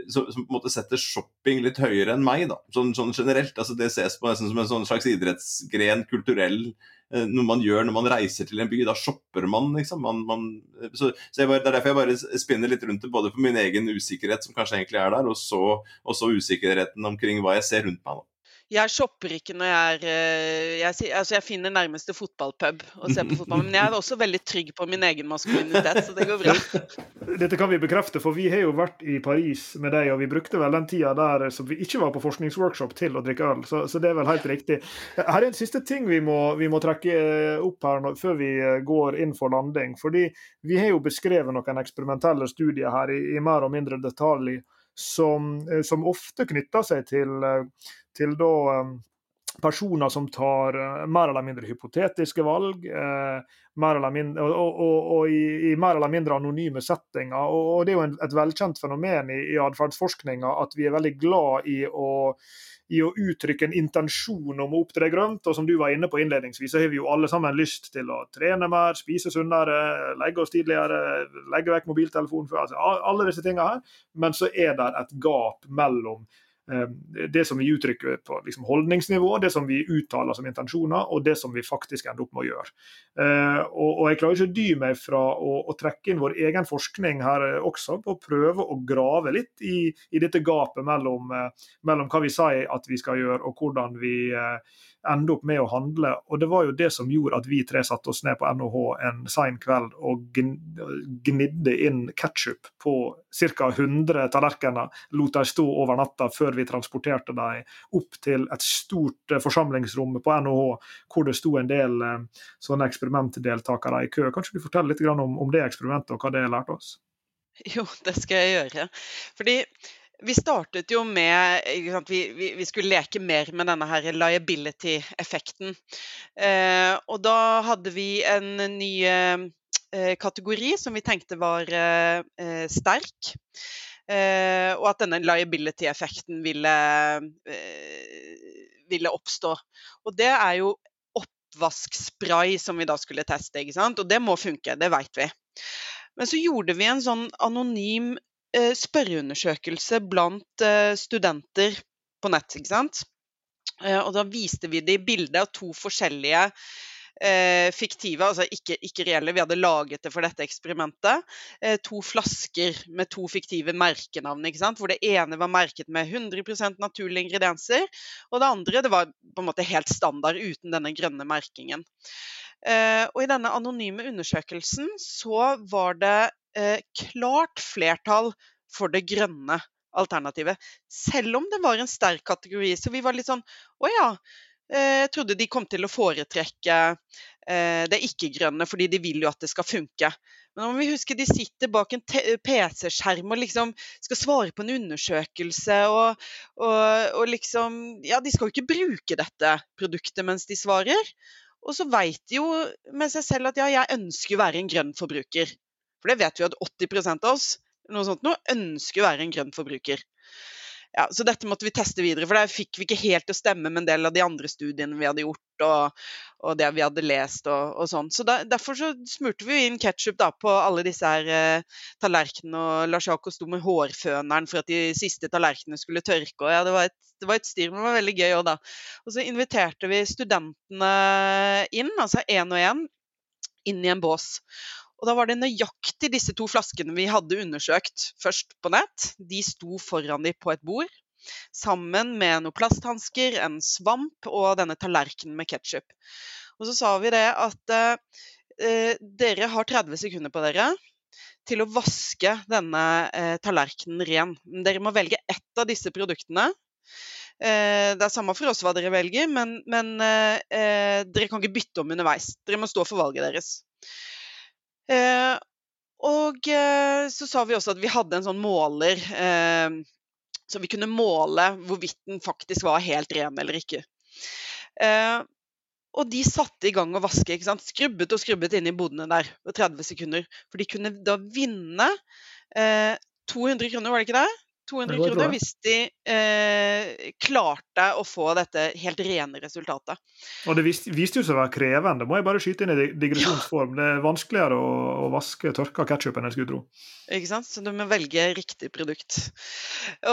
som, som, på en måte setter shopping litt høyere enn meg, da. Sånn, sånn generelt. altså Det ses på nesten som en sånn slags idrettsgren, kulturell noe man gjør når man reiser til en by. Da shopper man, liksom. Man, man, så, så bare, det er derfor jeg bare spinner litt rundt det, både for min egen usikkerhet, som kanskje egentlig er der, og så, og så usikkerheten omkring hva jeg ser rundt meg. da. Jeg shopper ikke når jeg er eh, jeg, altså jeg finner nærmeste fotballpub og ser på fotball. Men jeg er også veldig trygg på min egen maskulinitet, så det går bra. [laughs] Dette kan vi bekrefte, for vi har jo vært i Paris med deg, og vi brukte vel den tida der som vi ikke var på forskningsworkshop til å drikke øl, så, så det er vel helt riktig. Her er en siste ting vi må, vi må trekke eh, opp her nå, før vi eh, går inn for landing. fordi vi har jo beskrevet noen eksperimentelle studier her i, i mer og mindre detalj som, som ofte knytter seg til til da personer som tar uh, mer eller mindre hypotetiske valg, eller mindre, og, og, og i, i, mer eller mindre anonyme settinger. Og, Det er jo en, et velkjent fenomen i, i atferdsforskninga at vi er veldig glad i å, i å uttrykke en intensjon om å opptre grønt. Og som du var inne på innledningsvis, så har vi jo alle sammen lyst til å trene mer, spise sunnere, legge oss tidligere, legge vekk mobiltelefonen, altså, alle disse tingene her. Men så er det et gap mellom Eh, det som vi uttrykker på liksom holdningsnivå, det som vi uttaler som intensjoner, og det som vi faktisk ender opp med å gjøre. Eh, og, Jeg klarer ikke å dy meg fra å, å, trekke inn vår egen forskning her eh, også, på å prøve å grave litt i, i dette gapet mellom, mellom, hva vi sier at vi skal gjøre, og hvordan vi ende opp med å handle. Og det var jo det som gjorde at vi tre satte oss ned på NHH en sein kveld og gnidde inn ketsjup på ca. 100 tallerkener. Lot dem stå over natta før vi transporterte dem opp til et stort eh, forsamlingsrom på NHH, hvor det sto en del eh, sånne eksperimentdeltakere i kø. Kanskje du forteller litt om, om det eksperimentet og hva det lærte oss? Jo, det skal jeg gjøre. Fordi vi startet jo med vi, vi, vi, skulle leke mer med denne her liability-effekten. Eh, og da hadde vi en ny eh, kategori som vi tenkte var eh, sterk. Eh, og at denne liability-effekten ville, eh, ville oppstå. Og det er jo oppvaskspray som vi da skulle teste. ikke sant? Og det må funke, det vet vi. Men så gjorde vi en sånn anonym spørreundersøkelse blant eh, studenter på nett. ikke sant? Eh, og da viste vi de bildet av to forskjellige eh, fiktive, altså ikke, ikke, reelle. Vi hadde laget det for dette eksperimentet. Eh, to flasker med to fiktive merkenavn. ikke sant? Hvor det ene var merket med 100% naturlige ingredienser, og det andre det var på en måte helt standard uten denne grønne merkingen. Eh, og I denne anonyme undersøkelsen så var det eh, klart flertall for det grønne alternativet. Selv om det var en sterk kategori. Så vi var litt sånn Å ja. Eh, jeg trodde de kom til å foretrekke eh, det ikke-grønne, fordi de vil jo at det skal funke. Men om vi husker, de sitter bak en PC-skjerm og liksom skal svare på en undersøkelse. Og, og, og, liksom Ja, de skal jo ikke bruke dette produktet mens de svarer. Og så veit de jo med seg selv at ja, jeg ønsker å være en grønn forbruker. For det vet vi at 80% av oss noe sånt nå, ønsker å være en grønn forbruker. Ja, så dette måtte vi teste videre, for der fikk vi ikke helt til å stemme med en del av de andre studiene vi hadde gjort, og, og det vi hadde lest og, og sånn. Så der, Derfor så smurte vi inn ketsjup på alle disse her eh, tallerkenene, og Lars Jakob sto med hårføneren for at de siste tallerkenene skulle tørke. og ja, Det var et, det var et styr, men det var veldig gøy òg, da. Og så inviterte vi studentene inn, altså én og én, inn i en bås. Og da var det nøyaktig disse to flaskene vi hadde undersøkt først på nett. De sto foran dem på et bord, sammen med noen plasthansker, en svamp og denne tallerkenen med ketsjup. Og så sa vi det at eh, dere har 30 sekunder på dere til å vaske denne eh, tallerkenen ren. Dere må velge ett av disse produktene. Eh, det er samme for oss hva dere velger, men, men eh, eh, dere kan ikke bytte om underveis. Dere må stå for valget deres. Eh, og eh, så sa vi også at vi hadde en sånn måler, eh, så vi kunne måle hvorvidt den faktisk var helt ren eller ikke. Og de satte i gang å vaske. ikke sant? Skrubbet og skrubbet inn i bodene der på 30 sekunder. For de kunne da vinne eh, 200 kroner, var det ikke det? 200 kroner hvis de eh, klarte å få dette helt rene resultatet. Og Det viste, viste jo seg å være krevende, må jeg bare skyte inn i digresjonsform. Ja. Det er vanskeligere å, å vaske tørka ketsjup enn jeg skulle tro. Ikke sant? Så du må velge riktig produkt.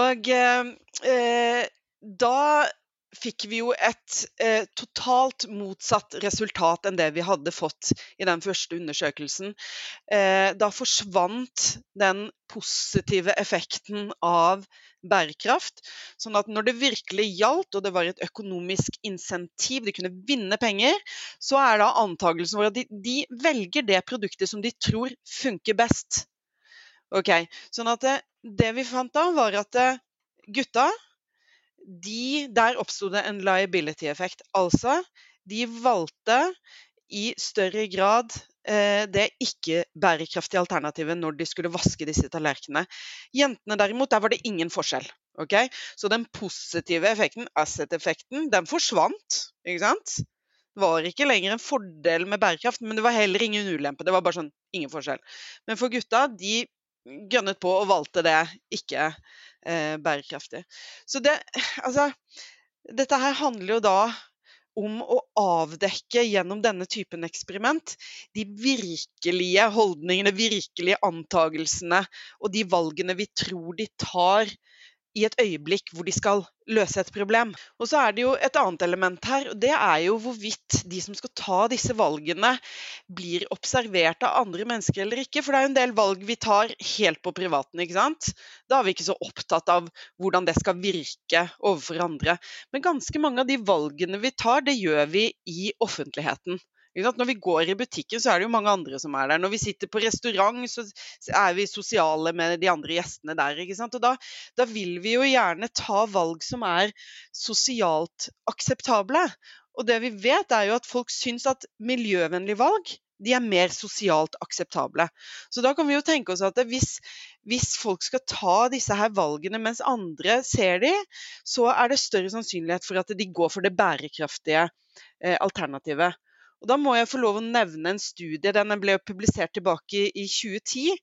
Og eh, eh da fikk vi jo et eh, totalt motsatt resultat enn det vi hadde fått i den første undersøkelsen. Eh, da forsvant den positive effekten av bærekraft. Sånn at når det virkelig gjaldt, og det var et økonomisk insentiv, de kunne vinne penger, så er da antakelsen vår at de, de velger det produktet som de tror funker best. Ok, Sånn at det, det vi fant da, var at eh, gutta de, der oppsto det en liability-effekt. Altså, de valgte i større grad eh, det ikke-bærekraftige alternativet når de skulle vaske disse tallerkenene. Jentene derimot, der var det ingen forskjell. Okay? Så den positive effekten, asset-effekten, den forsvant. ikke sant? Det var ikke lenger en fordel med bærekraft, men det var heller ingen ulempe. Det var bare sånn ingen forskjell. Men for gutta, de gønnet på og valgte det ikke eh, bærekraftig. Så det [sighs] Altså, dette her handler jo da om å avdekke gjennom denne typen eksperiment de virkelige holdningene, virkelige antagelsene og de valgene vi tror de tar i et øyeblikk hvor de skal løse et problem. Og så er det jo et annet element her, og det er jo hvorvidt de som skal ta disse valgene, blir observert av andre mennesker eller ikke. For det er jo en del valg vi tar helt på privaten, ikke sant. Da er vi ikke så opptatt av hvordan det skal virke overfor andre. Men ganske mange av de valgene vi tar, det gjør vi i offentligheten. Når vi går i butikken, så er det jo mange andre som er der. Når vi sitter på restaurant, så er vi sosiale med de andre gjestene der. Og da, da vil vi jo gjerne ta valg som er sosialt akseptable. Og det vi vet, er jo at folk syns at miljøvennlige valg de er mer sosialt akseptable. Så da kan vi jo tenke oss at hvis, hvis, folk skal ta disse her valgene mens andre ser de, så er det større sannsynlighet for at de går for det bærekraftige eh, alternativet. Og Da må jeg få lov å nevne en studie. Den ble publisert tilbake i 2010.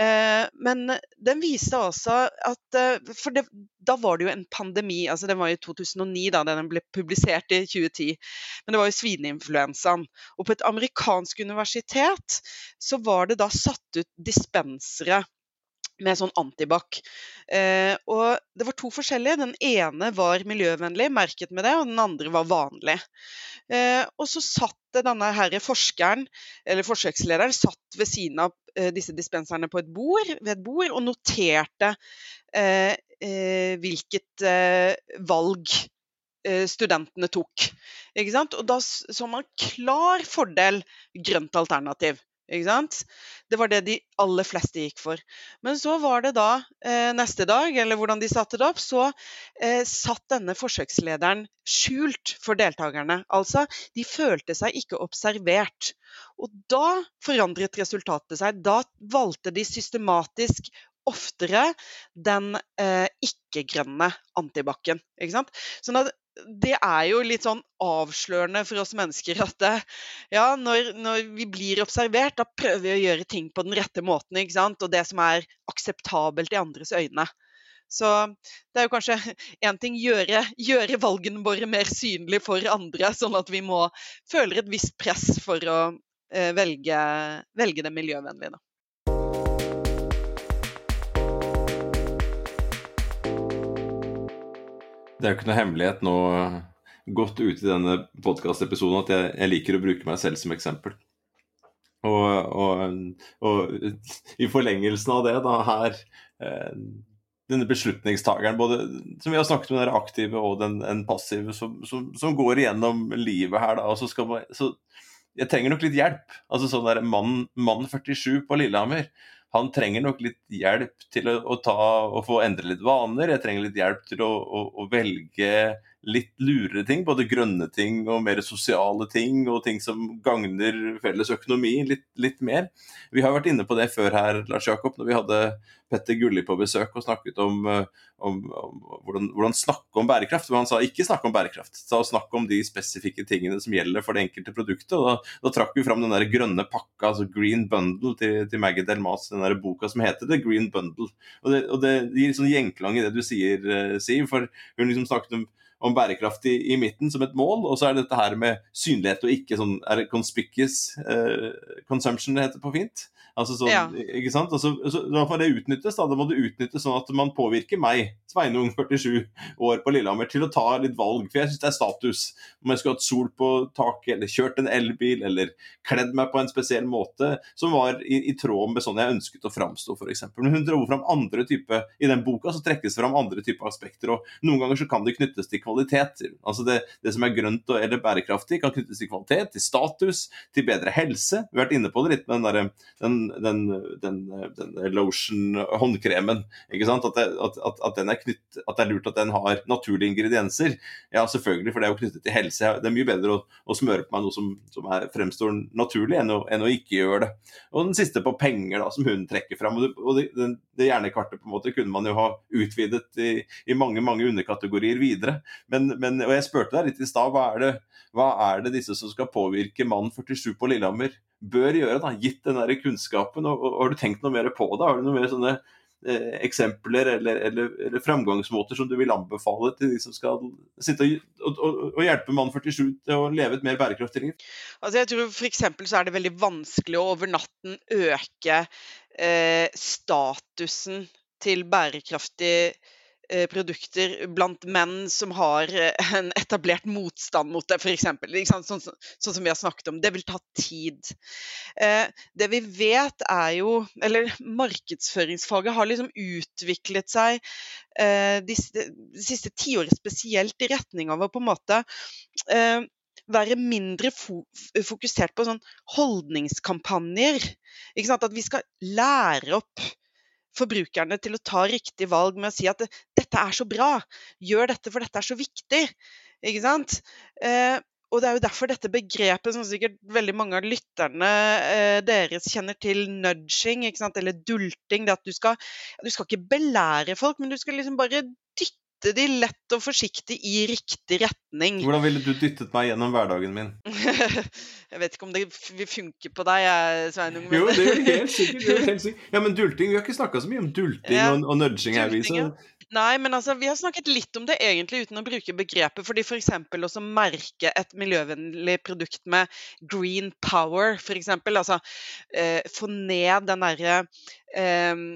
Eh, men den viste altså at eh, For det, da var det jo en pandemi. altså Den var i 2009 da den ble publisert i 2010. Men det var jo svineinfluensaen. Og på et amerikansk universitet så var det da satt ut dispensere med sånn antibac. Eh, og det var to forskjellige. Den ene var miljøvennlig, merket med det, og den andre var vanlig. Eh, og så satt denne her forskeren, eller forsøkslederen, satt ved siden av eh, disse dispenserne på et bord, ved et bord og noterte eh, eh, hvilket eh, valg studentene tok. Og da så man klar fordel grønt alternativ. Det var det de aller fleste gikk for. Men så var det da eh, neste dag, eller hvordan de satte det opp, så eh, satt denne forsøkslederen skjult for deltakerne. Altså, de følte seg ikke observert. Og da forandret resultatet seg. Da valgte de systematisk oftere den eh, ikke-grønne antibac-en. Sånn at det er jo litt sånn avslørende for oss mennesker at det, ja, når, når, vi blir observert, da prøver vi å gjøre ting på den rette måten. ikke sant? Og det som er akseptabelt i andres øyne. Så det er jo kanskje én ting gjøre, gjøre valgene våre mer synlige for andre, sånn at vi må føle et visst press for å eh, velge, velge det miljøvennlige. Da. Det er jo ikke noe hemmelighet nå godt ute i denne podkastepisoden at jeg, jeg, liker å bruke meg selv som eksempel. Og, og, og, i forlengelsen av det, da her eh, Denne beslutningstakeren, både som vi har snakket med, den aktive og den, den passive, som, som, som, går igjennom livet her, da. Og så skal man, så jeg trenger nok litt hjelp. Altså sånn der mann, mann 47 på Lillehammer han trenger nok litt hjelp til å, å, ta, få endre litt vaner. Jeg trenger litt hjelp til å, å, å, velge litt lurere ting. Både grønne ting og mer sosiale ting, og ting som gagner felles økonomi litt, litt mer. Vi har vært inne på det før her, Lars Jakob, når vi hadde Petter Gulli på besøk og snakket om, eh, om, om hvordan, hvordan, snakke om bærekraft. Men han sa ikke snakke om bærekraft, sa snakk om de spesifikke tingene som gjelder for det enkelte produktet. og Da, da trakk vi fram den der grønne pakka, altså Green Bundle, til, til Maggie Delmas, den der boka som heter The Green Bundle. Og Det, og det gir sånn gjenklang i det du sier, uh, Siv, for hun liksom snakket om om bærekraft i, i, midten som et mål, og så er det dette her med synlighet og ikke sånn er det conspicuous uh, consumption det heter på fint. Altså sånn, ja. ikke sant? Altså, så, da får det utnyttes. Da. da må det utnyttes sånn at man påvirker meg, Sveinung 47 år på Lillehammer, til å ta litt valg. For jeg syns det er status. Om jeg skulle hatt sol på taket, eller kjørt en elbil, eller kledd meg på en spesiell måte som var i, i tråd med sånn jeg ønsket å framstå, f.eks. Men hun dro fram andre type I den boka så trekkes det fram andre typer aspekter, og noen ganger så kan det knyttes til kvalitet. Altså det, det som er grønt eller bærekraftig, kan knyttes til kvalitet, til status, til bedre helse. Vi har vært inne på det litt med den, der, den den, den, den lotion-håndkremen. ikke sant? At det, at, at, er knytt, at det er lurt at den har naturlige ingredienser. Ja, selvfølgelig, for det er jo knyttet til helse. Det er mye bedre å, å smøre på meg noe som, som er, fremstår naturlig, enn å, enn å, ikke gjøre det. Og den siste på penger, da, som hun trekker fram. Og det, og det, det hjernekartet på en måte kunne man jo ha utvidet i, i mange mange underkategorier videre. Men, men, og jeg spurte deg litt i stad, hva, hva er det disse som skal påvirke mann 47 på Lillehammer? bør gjøre, da, gitt den der kunnskapen? Og, og, Har du tenkt noe mer på det? Har du noen mer sånne eh, eksempler eller, eller, eller, framgangsmåter som du vil anbefale til de som skal sitte og, og, og hjelpe mann 47 til å leve et mer bærekraftig liv? Altså jeg tror for så er det veldig vanskelig å over natten øke eh, statusen til bærekraftig produkter blant menn som har eh, en etablert motstand mot det, f.eks. Sånn, sånn, som vi har snakket om. Det vil ta tid. Eh, det vi vet er jo Eller markedsføringsfaget har liksom utviklet seg de, siste tiåret spesielt i retning av å på en måte være mindre fokusert på sånn holdningskampanjer. At vi skal lære opp forbrukerne til å ta riktig valg med å si at dette er så bra, gjør dette for dette er så viktig. Ikke sant? Eh, og det er jo derfor dette begrepet, som sikkert veldig mange av lytterne eh, deres kjenner til, nudging, eller dulting, det at du skal, du skal ikke belære folk, men du skal liksom bare dytte de lett og forsiktig i riktig retning. Hvordan ville du dyttet meg gjennom hverdagen min? [laughs] jeg vet ikke om det vil funke på deg, Sveinung. Men... jo, det er helt sikkert. [laughs] helt sikkert. Ja, men dulting, Vi har ikke snakka så mye om dulting ja. og, og, nudging her. Vi, så... Nei, men altså, vi har snakket litt om det egentlig uten å bruke begrepet. fordi F.eks. å merke et miljøvennlig produkt med green power, f.eks. Altså eh, få ned den derre eh,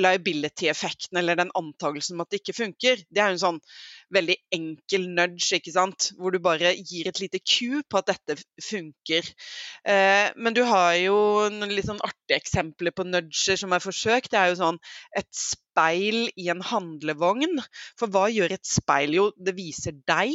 liability-effekten, eller den antakelsen om at det ikke funker, det er jo en sånn veldig enkel nudge, ikke sant? hvor du bare gir et lite ku på at dette funker. Eh, men du har jo noen litt sånn artige eksempler på nudger som er forsøkt. Det er jo sånn et speil i en handlevogn. For hva gjør et speil? Jo, det viser deg.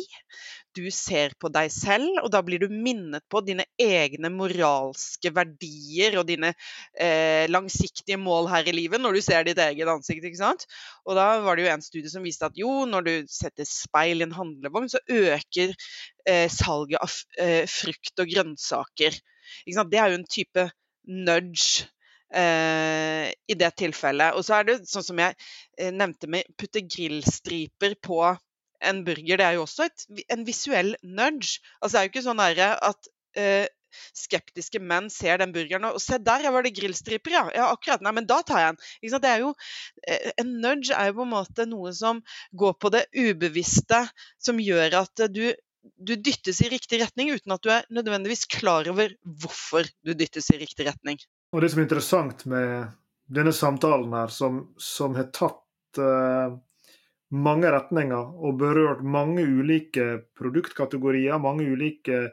Du ser på deg selv, og da blir du minnet på dine egne moralske verdier og dine eh, langsiktige mål her i livet når du ser ditt eget ansikt. ikke sant? Og da var det jo en studie som viste at jo, når du setter speil i en handlevogn, så øker eh, salget av eh, frukt og grønnsaker. Det er jo en type nudge eh, i det tilfellet. Og så er det sånn som jeg eh, nevnte med putte grillstriper på en burger, det er jo også et, en visuell nudge. Altså det er jo ikke sånn at eh, skeptiske menn ser den burgeren og se der var det grillstriper, ja. ja. akkurat, nei, men da tar jeg den. Det er jo, eh, en nudge er jo på en måte noe som går på det ubevisste, som gjør at du, du dyttes i riktig retning uten at du er nødvendigvis klar over hvorfor du dyttes i riktig retning. Og Det som er interessant med denne samtalen her, som, som har tatt uh, mange retninger og berørt mange ulike produktkategorier, mange ulike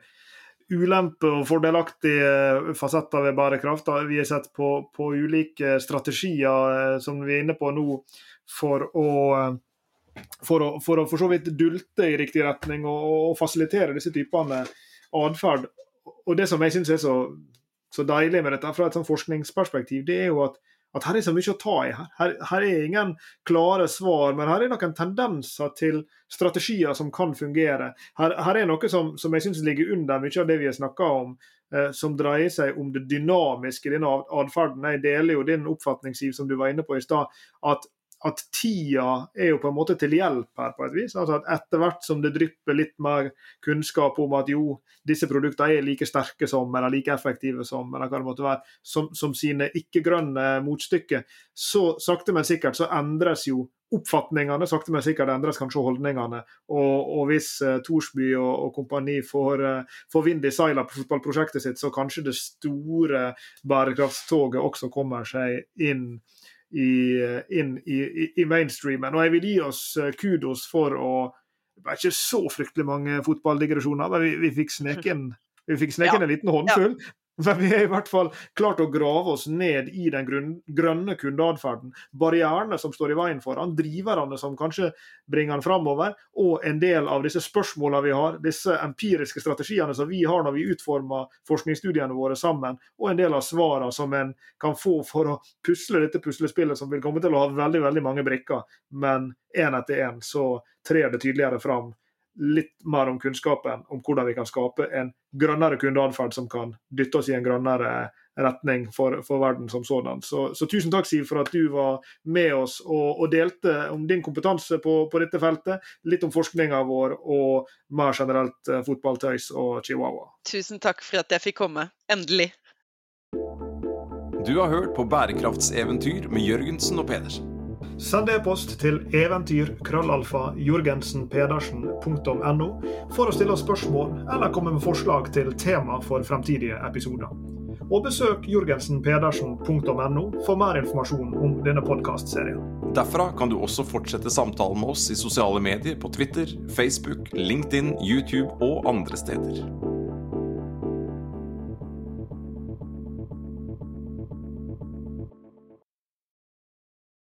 ulemper og fordelaktige fasetter ved bærekraft. Vi har sett på, på, ulike strategier eh, som vi er inne på nå for å for å, for å for så vidt dulte i riktig retning og, og fasilitere disse typene atferd. Og det som jeg syns er så, så, deilig med dette fra et sånn forskningsperspektiv, det er jo at at her er så mye å ta i. Her, her er ingen klare svar, men her er noen tendenser til strategier som kan fungere. Her, her er noe som, som jeg syns ligger under mye av det vi har snakka om, eh, som dreier seg om det dynamiske i denne atferden. Jeg deler jo din oppfatning, Siv, som du var inne på i stad, at at tida er jo på en måte til hjelp her, på et vis. Altså at Etter hvert som det drypper litt mer kunnskap om at jo, disse produktene er like sterke som, eller like effektive som, eller hva det måtte være, som, som sine ikke-grønne motstykker, så sakte, men sikkert så endres jo oppfatningene. Sakte, men sikkert endres kanskje holdningene. Og, og hvis uh, Thorsby og, og kompani får, uh, får vind i seila på fotballprosjektet sitt, så kanskje det store bærekraftstoget også kommer seg inn i, inn i, i, mainstreamen. Og jeg vil gi oss eh, kudos for å Det var ikke så fryktelig mange fotballdigresjoner, men vi, vi fikk sneken [laughs] vi fikk sneket inn en liten håndfull. Ja. Men vi har i hvert fall klart å grave oss ned i den grønne kundeatferden. Barrierene som står i veien for han, driverne som kanskje bringer han framover, og en del av disse spørsmålene vi har, disse empiriske strategiene som vi har når vi utformer forskningsstudiene våre sammen, og en del av svarene som en kan få for å pusle dette puslespillet som vil komme til å ha veldig, veldig mange brikker, men én etter én så trer det tydeligere fram litt mer om kunnskapen om hvordan vi kan skape en grønnere kundeatferd som kan dytte oss i en grønnere retning for, for verden som sådan. Så, så, tusen takk, Siv, for at du var med oss og, og delte om din kompetanse på, på, dette feltet. Litt om forskninga vår og mer generelt eh, fotballtøys og chihuahua. Tusen takk for at jeg fikk komme. Endelig. Du har hørt på Bærekraftseventyr med Jørgensen og Pedersen. Send e-post til eventyr.krøllalfa.jorgensenpedersen.no for å stille spørsmål eller komme med forslag til tema for fremtidige episoder. Og besøk jorgensenpedersen.no for mer informasjon om denne podkastserien. Derfra kan du også fortsette samtalen med oss i sosiale medier på Twitter, Facebook, LinkedIn, YouTube og andre steder.